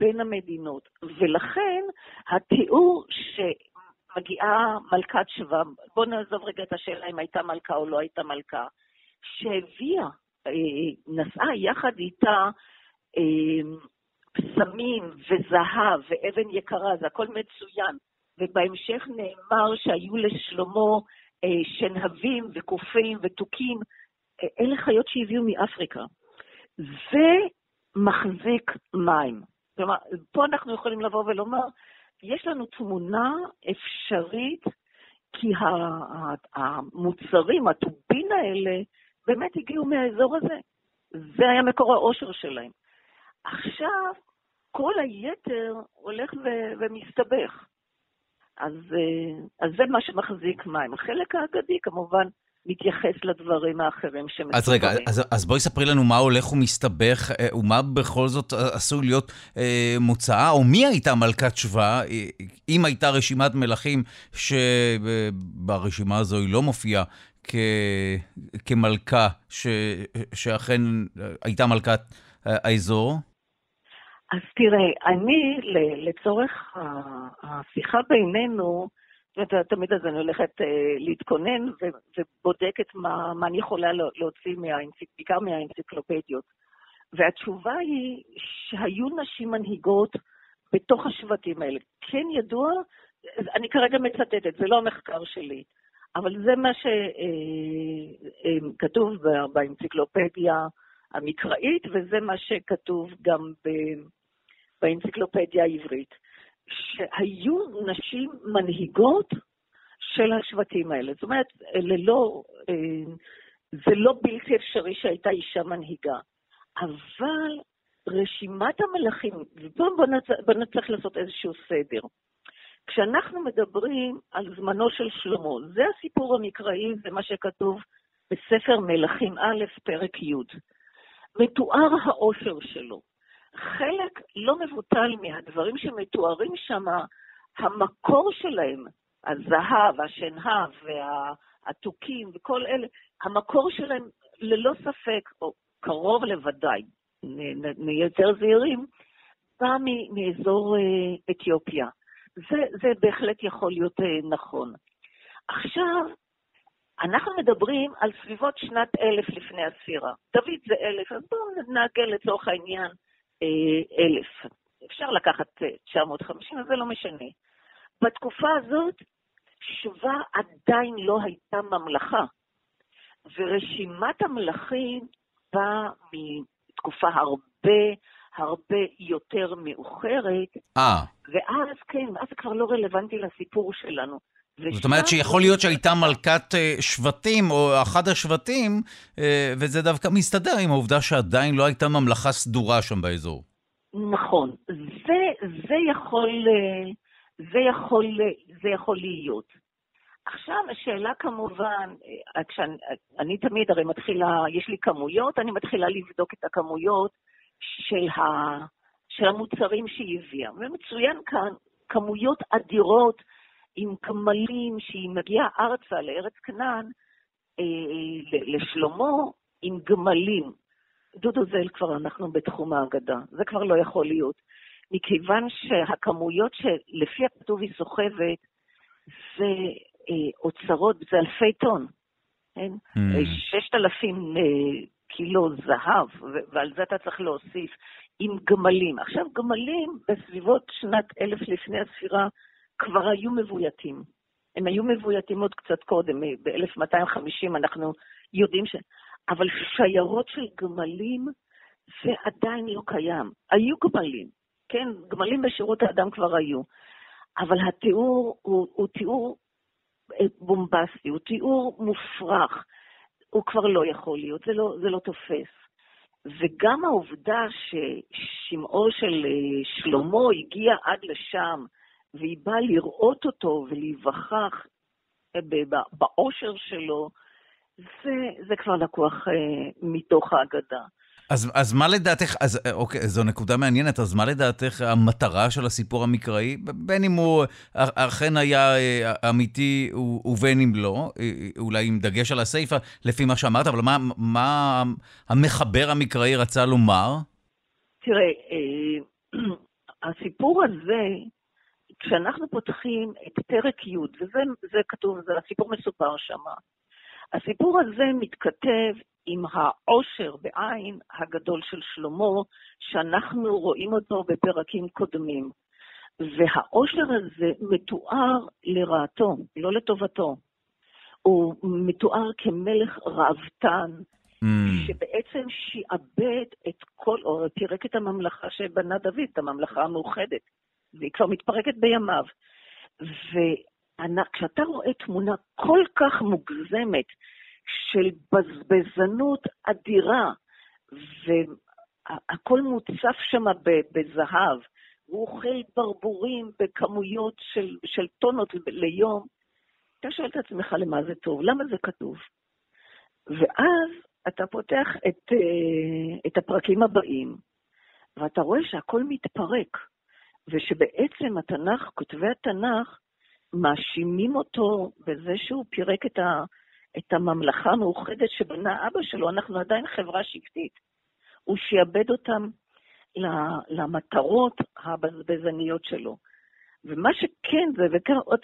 בין המדינות, ולכן התיאור שמגיעה מלכת שבא, בואו נעזוב רגע את השאלה אם הייתה מלכה או לא הייתה מלכה, שהביאה, אה, נסעה יחד איתה פסמים וזהב ואבן יקרה, זה הכל מצוין. ובהמשך נאמר שהיו לשלמה אה, שנהבים וקופים ותוכים, אה, אלה חיות שהביאו מאפריקה. זה מחזיק מים. כלומר, פה אנחנו יכולים לבוא ולומר, יש לנו תמונה אפשרית, כי המוצרים, הטובין האלה, באמת הגיעו מהאזור הזה. זה היה מקור האושר שלהם. עכשיו, כל היתר הולך ו- ומסתבך. אז, אה, אז זה מה שמחזיק מים. החלק האגדי כמובן מתייחס לדברים האחרים שמסתברים. אז רגע, אז, אז בואי ספרי לנו מה הולך ומסתבך, אה, ומה בכל זאת עשוי להיות אה, מוצאה, או מי הייתה מלכת שבא, אה, אם הייתה רשימת מלכים שברשימה הזו היא לא מופיעה כ, כמלכה, ש, שאכן הייתה מלכת האזור? אז תראה, אני, לצורך השיחה בינינו, תמיד אז אני הולכת אה, להתכונן ובודקת מה, מה אני יכולה להוציא מהאנציק, בעיקר מהאנציקלופדיות. והתשובה היא שהיו נשים מנהיגות בתוך השבטים האלה. כן ידוע, אני כרגע מצטטת, זה לא המחקר שלי, אבל זה מה שכתוב אה, אה, באנציקלופדיה המקראית, וזה מה שכתוב גם ב... באנציקלופדיה העברית, שהיו נשים מנהיגות של השבטים האלה. זאת אומרת, ללא, אה, זה לא בלתי אפשרי שהייתה אישה מנהיגה, אבל רשימת המלכים, ובואו בוא. בוא נצטרך לעשות איזשהו סדר. כשאנחנו מדברים על זמנו של שלמה, זה הסיפור המקראי, זה מה שכתוב בספר מלכים א', פרק י'. מתואר העושר שלו. חלק לא מבוטל מהדברים שמתוארים שם, המקור שלהם, הזהב, השנהב והתוכים וכל אלה, המקור שלהם ללא ספק, או קרוב לוודאי, נהיה זהירים, בא מאזור אה, אתיופיה. זה, זה בהחלט יכול להיות אה, נכון. עכשיו, אנחנו מדברים על סביבות שנת אלף לפני הספירה. דוד זה אלף, אז בואו נעגל לצורך העניין אלף. אפשר לקחת 950, אבל זה לא משנה. בתקופה הזאת, שווה עדיין לא הייתה ממלכה, ורשימת המלכים באה מתקופה הרבה הרבה יותר מאוחרת. אה. ואז, כן, אז זה כבר לא רלוונטי לסיפור שלנו. זאת אומרת שיכול להיות שהייתה מלכת אה, שבטים, או אחד השבטים, אה, וזה דווקא מסתדר עם העובדה שעדיין לא הייתה ממלכה סדורה שם באזור. נכון, זה, זה יכול, זה יכול, זה יכול להיות. עכשיו, השאלה כמובן, כשאני, אני תמיד הרי מתחילה, יש לי כמויות, אני מתחילה לבדוק את הכמויות של, ה, של המוצרים שהיא הביאה. ומצוין כאן כמויות אדירות עם גמלים שהיא מגיעה ארצה, לארץ כנען, אה, לשלמה, עם גמלים. דודו זל כבר אנחנו בתחום ההגדה, זה כבר לא יכול להיות. מכיוון שהכמויות שלפי הכתוב היא סוחבת, זה אה, אוצרות, זה אלפי טון, כן? Mm. 6,000 אה, קילו זהב, ועל זה אתה צריך להוסיף, עם גמלים. עכשיו, גמלים בסביבות שנת אלף לפני הספירה כבר היו מבויתים. הם היו מבויתים עוד קצת קודם, ב-1250 אנחנו יודעים ש... אבל שיירות של גמלים, זה עדיין לא קיים. היו גמלים, כן, גמלים בשירות האדם כבר היו, אבל התיאור הוא, הוא תיאור אה, בומבסטי, הוא תיאור מופרך. הוא כבר לא יכול להיות, זה לא, זה לא תופס. וגם העובדה ששמעו של אה, שלמה הגיע עד לשם, והיא באה לראות אותו ולהיווכח אה, באושר שלו, זה, זה כבר לקוח אה, מתוך ההגדה. אז, אז מה לדעתך, אז אוקיי, זו נקודה מעניינת, אז מה לדעתך המטרה של הסיפור המקראי, בין אם הוא אכן היה אה, אמיתי ובין אם לא, אה, אולי עם דגש על הסיפה, לפי מה שאמרת, אבל מה, מה המחבר המקראי רצה לומר? תראה, אה, הסיפור הזה, כשאנחנו פותחים את פרק י', וזה כתוב, זה הסיפור מסופר שם, הסיפור הזה מתכתב עם העושר בעין הגדול של שלמה, שאנחנו רואים אותו בפרקים קודמים. והעושר הזה מתואר לרעתו, לא לטובתו. הוא מתואר כמלך ראוותן, mm. שבעצם שיעבד את כל, או פירק את הממלכה שבנה דוד, את הממלכה המאוחדת, והיא כבר מתפרקת בימיו. וכשאתה רואה תמונה כל כך מוגזמת של בזבזנות אדירה, והכל מוצף שם בזהב, הוא אוכל ברבורים בכמויות של, של טונות ליום, אתה שואל את עצמך למה זה טוב, למה זה כתוב? ואז אתה פותח את, אה, את הפרקים הבאים, ואתה רואה שהכל מתפרק, ושבעצם התנ"ך, כותבי התנ"ך, מאשימים אותו בזה שהוא פירק את, ה, את הממלכה המאוחדת שבנה אבא שלו, אנחנו עדיין חברה שבטית. הוא שיעבד אותם למטרות הבזבזניות שלו. ומה שכן זה, וכאן עוד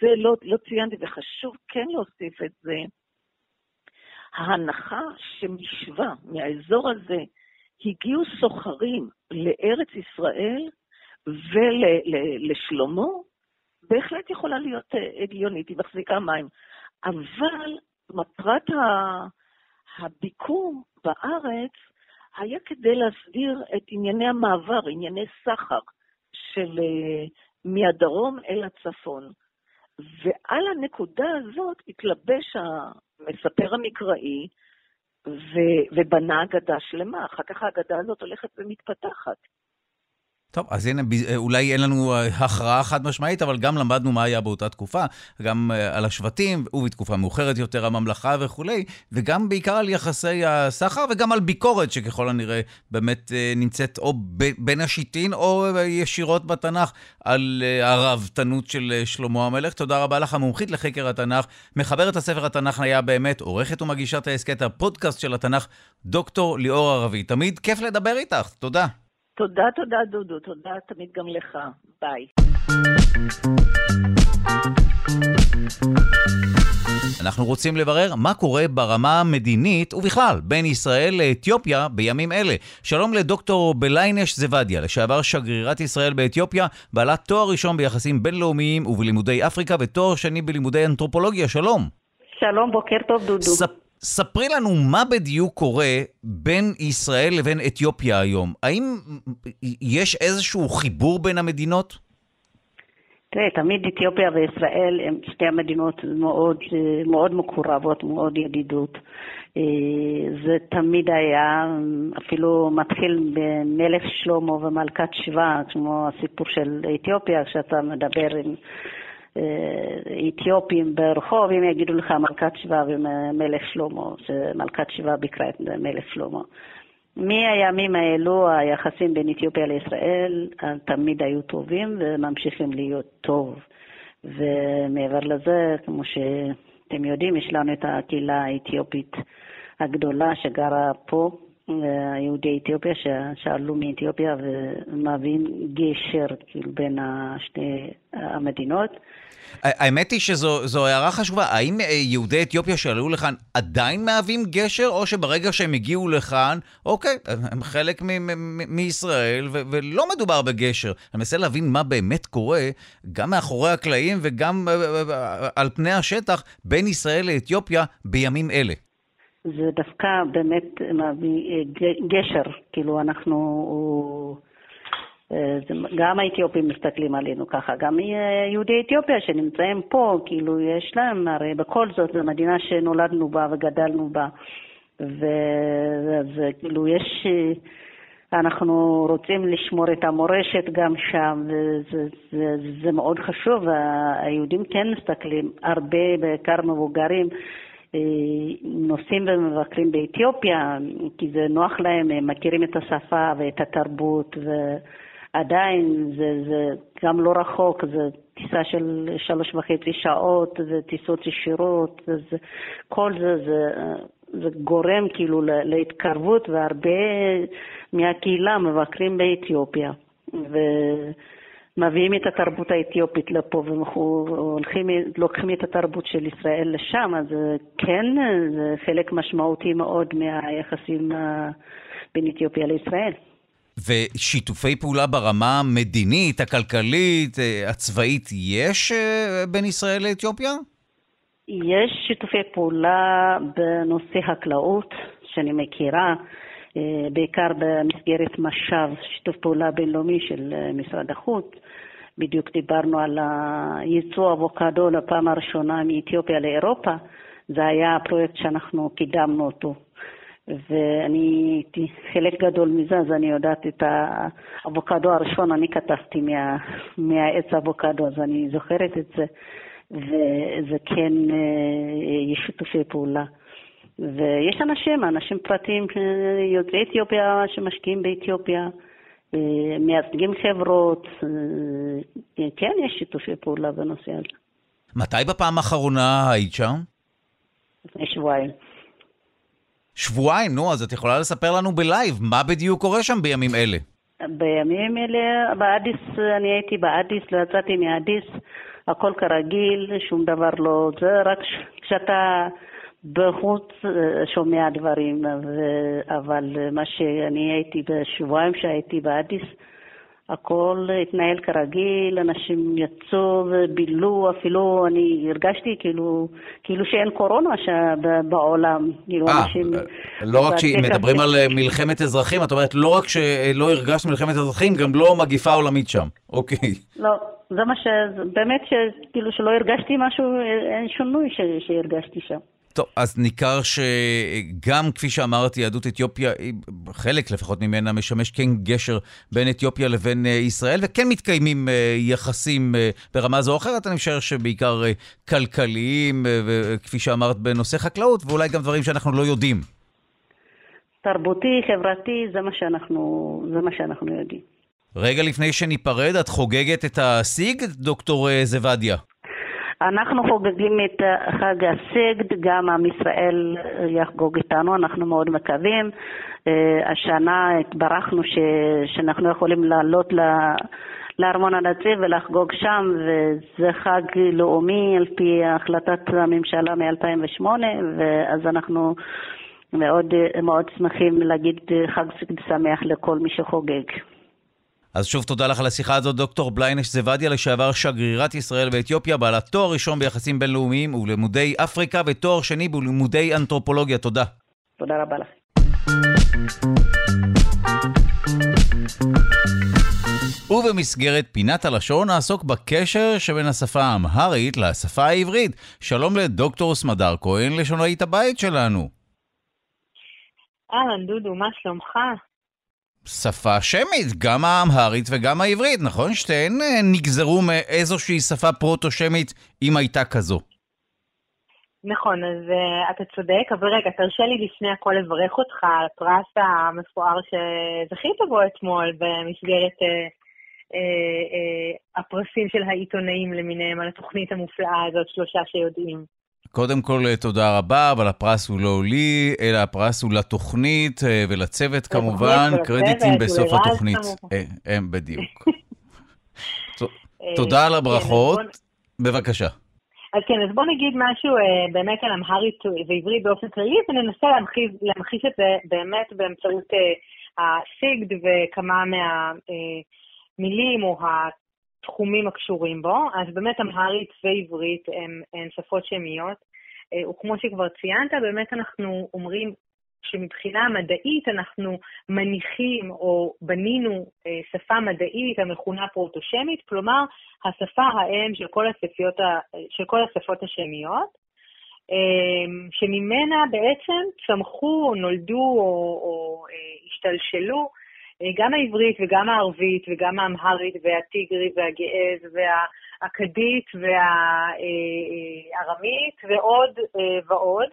זה לא, לא ציינתי, וחשוב כן להוסיף את זה, ההנחה שמשווה, מהאזור הזה, הגיעו סוחרים לארץ ישראל ולשלמה, בהחלט יכולה להיות הגיונית, היא מחזיקה מים. אבל מטרת הביקור בארץ היה כדי להסדיר את ענייני המעבר, ענייני סחר של אה, מהדרום אל הצפון. ועל הנקודה הזאת התלבש המספר המקראי ו- ובנה אגדה שלמה. אחר כך האגדה הזאת הולכת ומתפתחת. טוב, אז הנה, אה, אולי אין לנו אה, הכרעה חד משמעית, אבל גם למדנו מה היה באותה תקופה, גם אה, על השבטים, ובתקופה מאוחרת יותר הממלכה וכולי, וגם בעיקר על יחסי הסחר, וגם על ביקורת שככל הנראה באמת נמצאת או בין השיטין או ישירות בתנ"ך, על הראוותנות של שלמה המלך. תודה רבה לך, המומחית לחקר התנ"ך, מחברת הספר התנ"ך היה באמת, עורכת ומגישת ההסכת הפודקאסט של התנ"ך, דוקטור ליאור ערבי. תמיד כיף לדבר איתך, תודה. תודה, תודה, דודו. תודה תמיד גם לך. ביי. אנחנו רוצים לברר מה קורה ברמה המדינית ובכלל בין ישראל לאתיופיה בימים אלה. שלום לדוקטור בליינש זוודיה, לשעבר שגרירת ישראל באתיופיה, בעלת תואר ראשון ביחסים בינלאומיים ובלימודי אפריקה ותואר שני בלימודי אנתרופולוגיה. שלום. שלום, בוקר טוב, דודו. ספ... ספרי לנו מה בדיוק קורה בין ישראל לבין אתיופיה היום. האם יש איזשהו חיבור בין המדינות? תראה, תמיד אתיופיה וישראל הן שתי המדינות מאוד, מאוד מקורבות, מאוד ידידות. אה, זה תמיד היה, אפילו מתחיל במלך שלמה ומלכת שבא, כמו הסיפור של אתיופיה, כשאתה מדבר עם אתיופים ברחוב, הם יגידו לך מלכת שבא ומלך שלמה, שמלכת שבא ביקרה את מלך שלמה. מהימים האלו היחסים בין אתיופיה לישראל תמיד היו טובים וממשיכים להיות טוב. ומעבר לזה, כמו שאתם יודעים, יש לנו את הקהילה האתיופית הגדולה שגרה פה, יהודי אתיופיה שעלו מאתיופיה ומהווים גשר כאילו בין שתי המדינות. האמת היא שזו הערה חשובה. האם אה, יהודי אתיופיה שעלו לכאן עדיין מהווים גשר, או שברגע שהם הגיעו לכאן, אוקיי, הם חלק מישראל, ולא מדובר בגשר. אני מנסה להבין מה באמת קורה, גם מאחורי הקלעים וגם אה, אה, על פני השטח, בין ישראל לאתיופיה בימים אלה. זה דווקא באמת מביא גשר, כאילו אנחנו... גם האתיופים מסתכלים עלינו ככה, גם יהודי אתיופיה שנמצאים פה, כאילו יש להם, הרי בכל זאת זו מדינה שנולדנו בה וגדלנו בה, וכאילו יש, אנחנו רוצים לשמור את המורשת גם שם, וזה זה, זה מאוד חשוב, היהודים כן מסתכלים, הרבה, בעיקר מבוגרים, נוסעים ומבקרים באתיופיה, כי זה נוח להם, הם מכירים את השפה ואת התרבות, ו... עדיין זה, זה גם לא רחוק, זה טיסה של שלוש וחצי שעות, זה טיסות ישירות, זה, כל זה, זה, זה גורם כאילו להתקרבות, והרבה מהקהילה מבקרים באתיופיה. ומביאים את התרבות האתיופית לפה והולכים, לוקחים את התרבות של ישראל לשם, אז כן, זה חלק משמעותי מאוד מהיחסים בין אתיופיה לישראל. ושיתופי פעולה ברמה המדינית, הכלכלית, אה, הצבאית, יש אה, בין ישראל לאתיופיה? יש שיתופי פעולה בנושא חקלאות, שאני מכירה, אה, בעיקר במסגרת משאב, שיתוף פעולה בינלאומי של משרד החוץ. בדיוק דיברנו על ייצוא אבוקדו לפעם הראשונה מאתיופיה לאירופה. זה היה הפרויקט שאנחנו קידמנו אותו. ואני הייתי חלק גדול מזה, אז אני יודעת את האבוקדו הראשון, אני כתבתי מה, מהעץ האבוקדו, אז אני זוכרת את זה, וזה כן, אה, יש שיתופי פעולה. ויש אנשים, אנשים פרטיים, אה, יוצאי אתיופיה שמשקיעים באתיופיה, מייצגים חברות, כן, יש שיתופי פעולה בנושא הזה. מתי בפעם האחרונה היית שם? לפני שבועיים. שבועיים, נו, אז את יכולה לספר לנו ב live, מה בדיוק קורה שם בימים אלה? בימים אלה, באדיס, אני הייתי באדיס, לא יצאתי מאדיס, הכל כרגיל, שום דבר לא... זה רק כשאתה בחוץ אה, שומע דברים, אבל מה שאני הייתי בשבועיים שהייתי באדיס, הכל התנהל כרגיל, אנשים יצאו ובילו, אפילו אני הרגשתי כאילו, כאילו שאין קורונה בעולם. כאילו 아, אה, אנשים... לא רק שמדברים על אה, מלחמת אזרחים, את אומרת לא רק שלא הרגשת מלחמת אזרחים, גם לא מגיפה עולמית שם. אוקיי. לא, זה מה ש... באמת, כאילו שלא הרגשתי משהו, אין שינוי שהרגשתי שם. טוב, אז ניכר שגם, כפי שאמרתי, יהדות אתיופיה, חלק לפחות ממנה משמש כן גשר בין אתיופיה לבין אה, ישראל, וכן מתקיימים אה, יחסים אה, ברמה זו או אחרת, אני משער שבעיקר כלכליים, וכפי שאמרת, בנושא חקלאות, ואולי גם דברים שאנחנו לא יודעים. תרבותי, חברתי, זה מה שאנחנו, זה מה שאנחנו יודעים. רגע לפני שניפרד, את חוגגת את הסיג, דוקטור זוודיה? אנחנו חוגגים את חג הסגד, גם עם ישראל יחגוג איתנו, אנחנו מאוד מקווים. אה, השנה התברכנו ש... שאנחנו יכולים לעלות ל... לארמון הנציב ולחגוג שם, וזה חג לאומי על פי החלטת הממשלה מ-2008, ואז אנחנו מאוד, מאוד שמחים להגיד חג שמח לכל מי שחוגג. אז שוב תודה לך על השיחה הזאת, דוקטור בליינש זוודיה, לשעבר שגרירת ישראל באתיופיה, בעלת תואר ראשון ביחסים בינלאומיים ולימודי אפריקה ותואר שני בלימודי אנתרופולוגיה. תודה. תודה רבה לך. ובמסגרת פינת הלשון נעסוק בקשר שבין השפה האמהרית לשפה העברית. שלום לדוקטור סמדר כהן, לשונאית הבית שלנו. אהלן, דודו, מה שלומך? שפה שמית, גם האמהרית וגם העברית, נכון? שתיהן אה, נגזרו מאיזושהי שפה פרוטו-שמית, אם הייתה כזו. נכון, אז uh, אתה צודק, אבל רגע, תרשה לי לפני הכל לברך אותך על הפרס המפואר שזכית בו אתמול במסגרת uh, uh, uh, הפרסים של העיתונאים למיניהם על התוכנית המופלאה הזאת, שלושה שיודעים. קודם כל, תודה רבה, אבל הפרס הוא לא לי, אלא הפרס הוא לתוכנית ולצוות כמובן, קרדיטים בסוף התוכנית. הם בדיוק. תודה על הברכות. בבקשה. אז כן, אז בוא נגיד משהו אה, באמת על אמהרית ועברית באופן כללי, וננסה להמחיש, להמחיש את זה באמת באמצעות אה, הסיגד וכמה מהמילים אה, או התחומים הקשורים בו. אז באמת אמהרית ועברית הן שפות שמיות, אה, וכמו שכבר ציינת, באמת אנחנו אומרים שמבחינה מדעית אנחנו מניחים או בנינו אה, שפה מדעית המכונה פרוטושמית, כלומר השפה האם של כל, השפיות, של כל השפות השמיות, אה, שממנה בעצם צמחו נולדו או, או אה, השתלשלו גם העברית וגם הערבית וגם האמהרית והטיגרית והגאז והאכדית והארמית ועוד ועוד.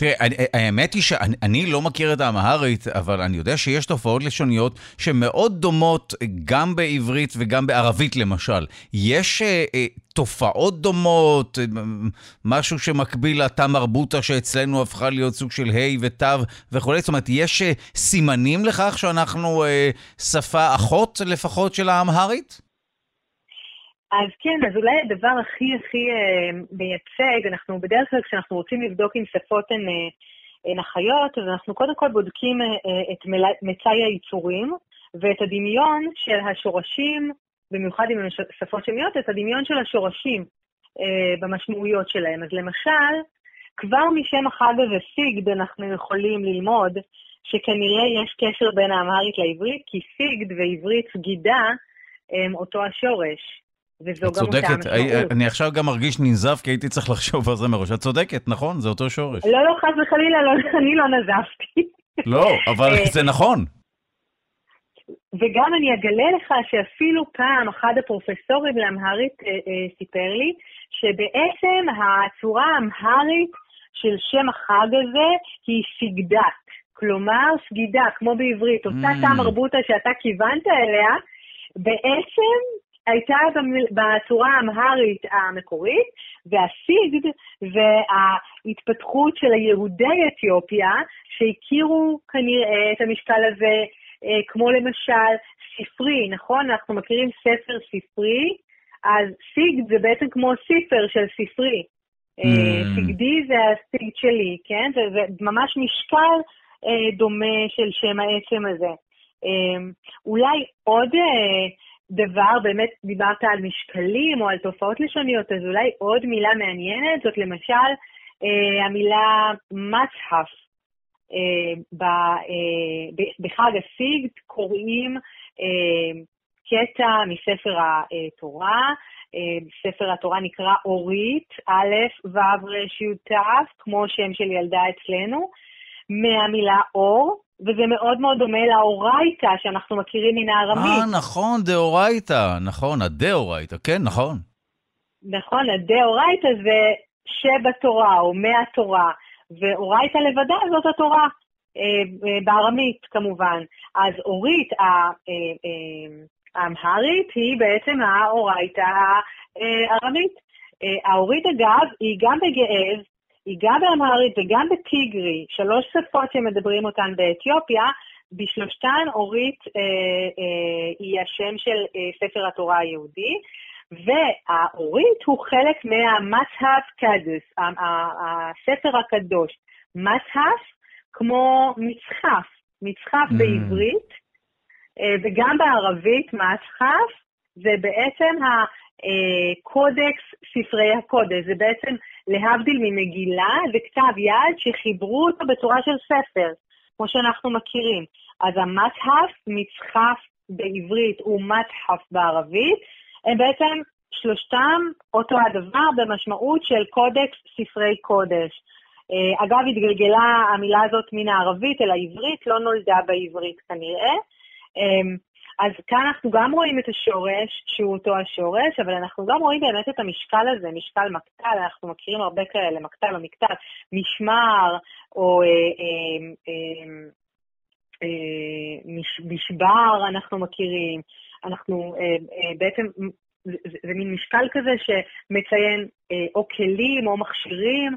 תראה, האמת היא שאני לא מכיר את האמהרית, אבל אני יודע שיש תופעות לשוניות שמאוד דומות גם בעברית וגם בערבית למשל. יש אה, אה, תופעות דומות, אה, משהו שמקביל לתמרבוטה שאצלנו הפכה להיות סוג של ה' ות' וכולי? זאת אומרת, יש אה, סימנים לכך שאנחנו אה, שפה אחות לפחות של האמהרית? אז כן, אז אולי הדבר הכי הכי אה, מייצג, אנחנו בדרך כלל כשאנחנו רוצים לבדוק אם שפות הן, אה, הן אחיות, אז אנחנו קודם כל בודקים אה, את מצאי היצורים ואת הדמיון של השורשים, במיוחד אם הן שפות שמיות, את הדמיון של השורשים במשמעויות שלהם. אז למשל, כבר משם החג הזה, סיגד, אנחנו יכולים ללמוד שכנראה יש קשר בין האמהרית לעברית, כי סיגד ועברית סגידה הם אותו השורש. וזו גם אותה המשמעות. אני עכשיו גם מרגיש ננזף, כי הייתי צריך לחשוב על זה מראש. את צודקת, נכון? זה אותו שורש. לא, לא, חס וחלילה, לא, אני לא נזפתי. לא, אבל אה, זה נכון. וגם אני אגלה לך שאפילו פעם אחד הפרופסורים לאמהרית אה, אה, סיפר לי, שבעצם הצורה האמהרית של שם החג הזה היא סגדת. כלומר, סגידה, כמו בעברית, אותה mm. תא מרבוטה שאתה כיוונת אליה, בעצם הייתה בצורה האמהרית המקורית, והסיגד וההתפתחות של היהודי אתיופיה, שהכירו כנראה את המשקל הזה, אה, כמו למשל ספרי, נכון? אנחנו מכירים ספר ספרי, אז סיגד זה בעצם כמו ספר של ספרי. אה, mm. סיגדי זה הסיגד שלי, כן? זה, זה ממש משקל אה, דומה של שם העצם הזה. אולי עוד דבר, באמת דיברת על משקלים או על תופעות לשוניות, אז אולי עוד מילה מעניינת, זאת למשל אה, המילה מצהף. אה, ב, אה, בחג הסיגד קוראים אה, קטע מספר התורה, אה, ספר התורה נקרא אורית, א', ו', ר', י', ת', כמו שם של ילדה אצלנו, מהמילה אור, וזה מאוד מאוד דומה לאורייתא שאנחנו מכירים מן הארמית. אה, נכון, דאורייתא, נכון, הדאורייתא, כן, נכון. נכון, הדאורייתא זה שבתורה או מהתורה, ואורייתא לבדה זאת התורה, אה, אה, בארמית כמובן. אז אורית אה, האמהרית היא בעצם האורייתא הארמית. האורית אגב היא גם בגאב היא גם באמהרית וגם בטיגרי, שלוש שפות שמדברים אותן באתיופיה, בשלושתן אורית אה, אה, היא השם של אה, ספר התורה היהודי, והאורית הוא חלק מהמצהף קדוס, הספר הקדוש. מצהף כמו מצחף, מצחף mm. בעברית, אה, וגם בערבית מצחף זה בעצם הקודקס ספרי הקודש, זה בעצם להבדיל ממגילה, זה כתב יד שחיברו אותו בצורה של ספר, כמו שאנחנו מכירים. אז המצהף, מצחף בעברית ומצחף בערבית, הם בעצם שלושתם אותו הדבר במשמעות של קודקס ספרי קודש. אה, אגב, התגלגלה המילה הזאת מן הערבית אל העברית, לא נולדה בעברית כנראה. אז כאן אנחנו גם רואים את השורש, שהוא אותו השורש, אבל אנחנו גם רואים באמת את המשקל הזה, משקל מקטל, אנחנו מכירים הרבה כאלה, מקטל או מקטל, משמר, או אה, אה, אה, אה, מש, משבר אנחנו מכירים, אנחנו אה, אה, בעצם, זה, זה מין משקל כזה שמציין אה, או כלים או מכשירים,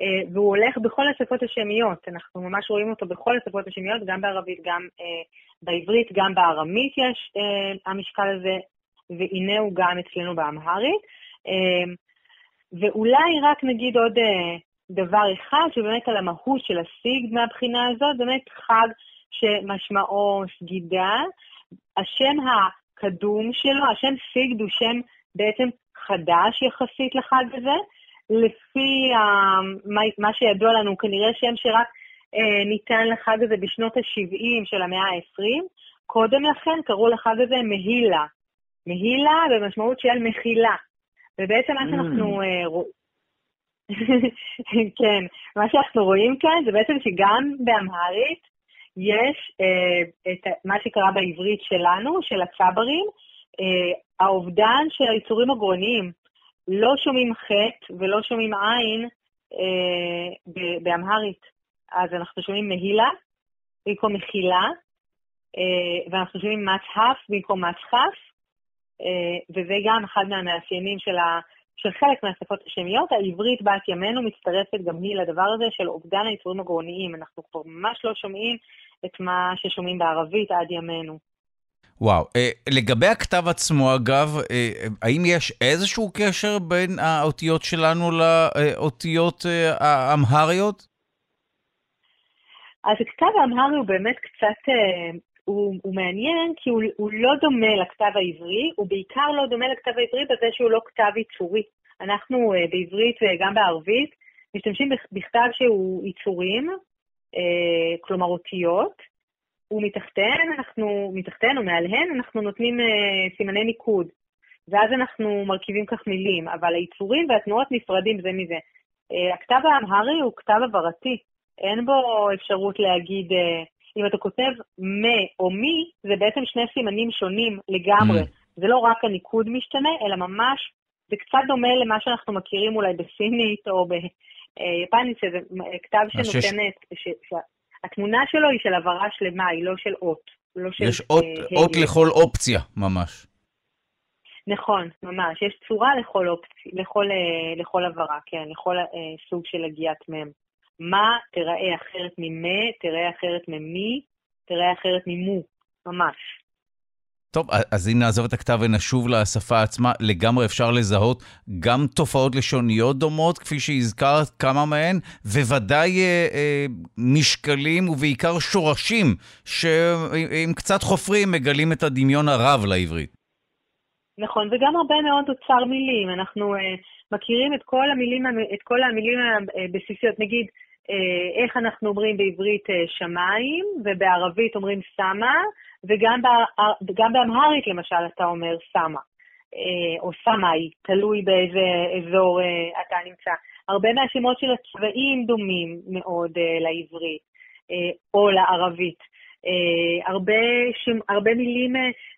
אה, והוא הולך בכל השפות השמיות, אנחנו ממש רואים אותו בכל השפות השמיות, גם בערבית, גם אה, בעברית, גם בארמית יש אה, המשקל הזה, והנה הוא גם אצלנו באמהרית. ואולי רק נגיד עוד דבר אחד, שבאמת על המהות של הסיגד מהבחינה הזאת, באמת חג שמשמעו סגידה. השם הקדום שלו, השם סיגד הוא שם בעצם חדש יחסית לחג הזה, לפי uh, מה, שידוע לנו, כנראה שם שרק ניתן לחג הזה בשנות ה-70 של המאה ה-20. קודם לכן קראו לחג הזה מהילה. מהילה במשמעות של מחילה. ובעצם מה שאנחנו mm. uh, רואים... כן, מה שאנחנו רואים כאן זה בעצם שגם באמהרית יש uh, את מה שקרה בעברית שלנו, של הצברים, uh, האובדן של היצורים הגרוניים. לא שומעים חטא ולא שומעים עין אה, באמהרית. אז אנחנו שומעים מהילה במקום מחילה, אה, ואנחנו שומעים מצהף במקום מצחף, אה, וזה גם אחד מהמאפיינים של, ה, של חלק מהשפות השמיות. העברית בת ימינו מצטרפת גם היא לדבר הזה של אובדן היצורים הגרוניים. אנחנו כבר ממש לא שומעים את מה ששומעים בערבית עד ימינו. וואו, אה, לגבי הכתב עצמו, אגב, האם יש איזשהו קשר בין האותיות שלנו לאותיות האמהריות? אז הכתב האמהרי הוא באמת קצת, אה, הוא, הוא מעניין כי הוא, הוא לא דומה לכתב העברי, הוא בעיקר לא דומה לכתב העברי בזה שהוא לא כתב ייצורי. אנחנו אה, בעברית וגם בערבית משתמשים בכתב שהוא ייצורים, אה, כלומר אותיות, ומתחתיהן אנחנו, מתחתיהן או מעליהן אנחנו נותנים סימני ניקוד. ואז אנחנו מרכיבים כך מילים, אבל היצורים והתנועות נפרדים זה מזה. הכתב האמהרי הוא כתב עברתי, אין בו אפשרות להגיד, uh, אם אתה כותב מ או מי, זה בעצם שני סימנים שונים לגמרי. Mm. זה לא רק הניקוד משתנה, אלא ממש, זה קצת דומה למה שאנחנו מכירים אולי בסינית או ביפנית, שזה כתב שנותן, ש... ש... התמונה שלו היא של הבהרה שלמה, היא לא של אות. לא של, יש אות, uh, אות לכל אופציה, ממש. נכון, ממש. יש צורה לכל אופציה, לכל, לכל הבהרה, כן, לכל uh, סוג של הגיית מ'. מה תיראה אחרת ממה, תיראה אחרת ממי, תיראה אחרת ממו, ממש. טוב, אז אם נעזוב את הכתב ונשוב לשפה עצמה, לגמרי אפשר לזהות גם תופעות לשוניות דומות, כפי שהזכרת כמה מהן, וודאי אה, אה, משקלים ובעיקר שורשים, שעם קצת חופרים מגלים את הדמיון הרב לעברית. נכון, וגם הרבה מאוד אוצר מילים. אנחנו אה, מכירים את כל המילים, את כל המילים הבסיסיות. נגיד, אה, איך אנחנו אומרים בעברית אה, שמיים, ובערבית אומרים סמה, וגם באמהרית למשל אתה אומר סמה, אה, או סמאי, תלוי באיזה אזור אתה נמצא. הרבה מהשמות של הצבעים דומים מאוד לעברית, או לערבית. הרבה, הרבה מילים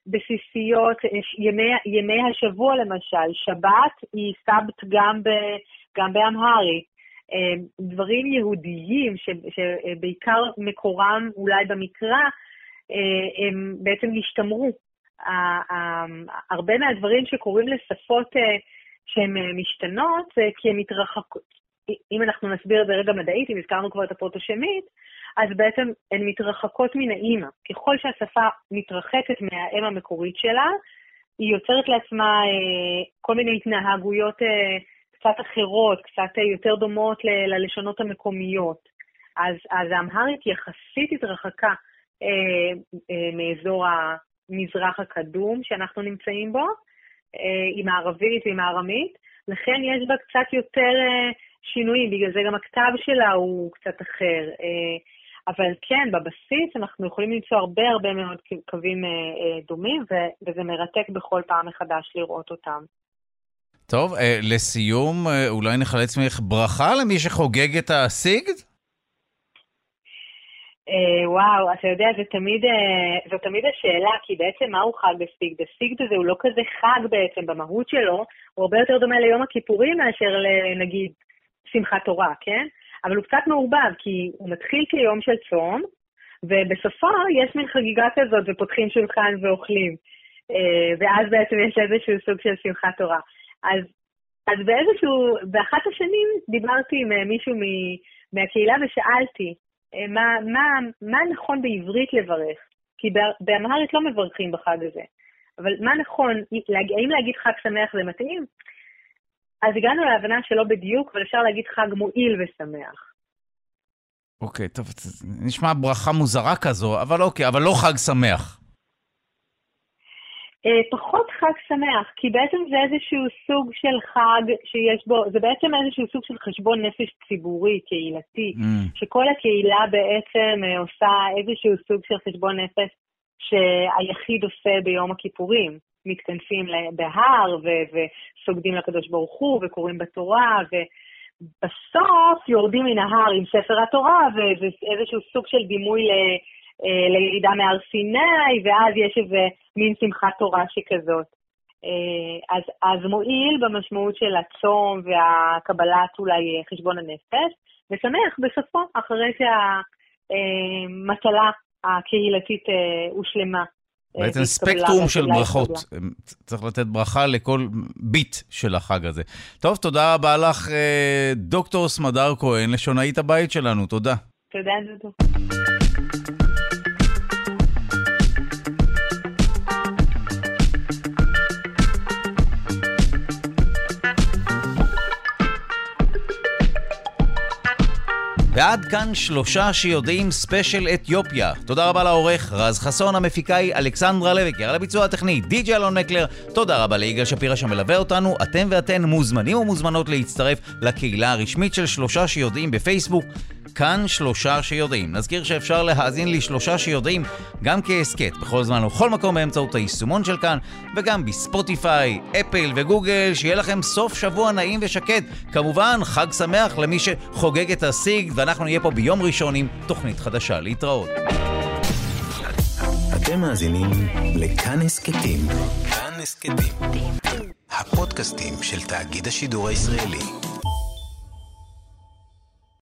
בסיסיות, ימי, ימי השבוע למשל, שבת היא סבת גם, ב, גם באמהרית. אה, דברים יהודיים שבעיקר מקורם אולי במקרא, אה, הם בעצם השתמרו. הרבה מהדברים שקורים לשפות אה, שהן משתנות, כי הן מתרחקות, אם אנחנו נסביר את זה רגע מדעית, אם הזכרנו כבר את הפרוטושמית, אז בעצם הן מתרחקות מן האימא. ככל שהשפה מתרחקת מהאם המקורית שלה, היא יוצרת לעצמה כל מיני התנהגויות קצת אחרות, קצת יותר דומות ללשונות המקומיות. אז, אז האמהרית יחסית התרחקה אה, אה, מאזור המזרח הקדום שאנחנו נמצאים בו, אה, עם הערבית ועם הארמית, לכן יש בה קצת יותר אה, שינויים, בגלל זה גם הכתב שלה הוא קצת אחר. אה, אבל כן, בבסיס אנחנו יכולים למצוא הרבה הרבה מאוד קווים אה, אה, דומים, וזה מרתק בכל פעם מחדש לראות אותם. טוב, אה, לסיום, אולי נחלץ ממך ברכה למי שחוגג את הסיגד? אה, וואו, אתה יודע, זה תמיד, אה, זו תמיד השאלה, כי בעצם מהו חג הסיגד? הסיגד הזה הוא לא כזה חג בעצם במהות שלו, הוא הרבה יותר דומה ליום הכיפורים מאשר לנגיד שמחת תורה, כן? אבל הוא קצת מעורבב, כי הוא מתחיל כיום של צום, ובסופו יש מין חגיגה כזאת, ופותחים שולחן ואוכלים. אה, ואז בעצם יש איזשהו סוג של שמחת תורה. אז, אז באיזשהו, באחת השנים דיברתי עם מישהו מהקהילה ושאלתי, אה, מה, מה, מה נכון בעברית לברך? כי באמהרית לא מברכים בחג הזה. אבל מה נכון, האם להגיד חג שמח זה מתאים? אז הגענו להבנה שלא בדיוק, אבל אפשר להגיד חג מועיל ושמח. אוקיי, טוב, נשמע ברכה מוזרה כזו, אבל אוקיי, אבל לא חג שמח. אה, פחות חג שמח, כי בעצם זה איזשהו סוג של חג שיש בו, זה בעצם איזשהו סוג של חשבון נפש ציבורי, קהילתי, mm. שכל הקהילה בעצם אה, עושה איזשהו סוג של חשבון נפש שהיחיד עושה ביום הכיפורים. מתכנסים בהר ו- וסוגדים לקדוש ברוך הוא וקוראים בתורה, ובסוף יורדים מן ההר עם ספר התורה ואיזשהו סוג של דימוי ל- לירידה מהר סיני, ואז יש איזה מין שמחת תורה שכזאת. אה, אז, אז מועיל במשמעות של הצום והקבלת אולי חשבון הנפש, ושמח בסופו, אחרי שהמטלה הקהילתית אה, הושלמה. בעצם ספקטרום של ברכות. צריך לתת ברכה לכל ביט של החג הזה. טוב, תודה רבה לך, דוקטור סמדר כהן, לשונאית הבית שלנו. תודה. תודה, דודו. ועד כאן שלושה שיודעים ספיישל אתיופיה. תודה רבה לעורך רז חסון, המפיקה היא אלכסנדרה לויקר, על הביצוע הטכני די.ג'י אלון מקלר. תודה רבה ליגאל שפירא שמלווה אותנו. אתם ואתן מוזמנים ומוזמנות להצטרף לקהילה הרשמית של שלושה שיודעים בפייסבוק. כאן שלושה שיודעים. נזכיר שאפשר להאזין לי שלושה שיודעים גם כהסכת בכל זמן ובכל מקום באמצעות היישומון של כאן, וגם בספוטיפיי, אפל וגוגל, שיהיה לכם סוף שבוע נעים ושקט. כמובן, חג שמח למי שחוגג את הסיג, ואנחנו נהיה פה ביום ראשון עם תוכנית חדשה. להתראות. אתם מאזינים לכאן הסכתים. כאן הסכתים. הפודקאסטים של תאגיד השידור הישראלי.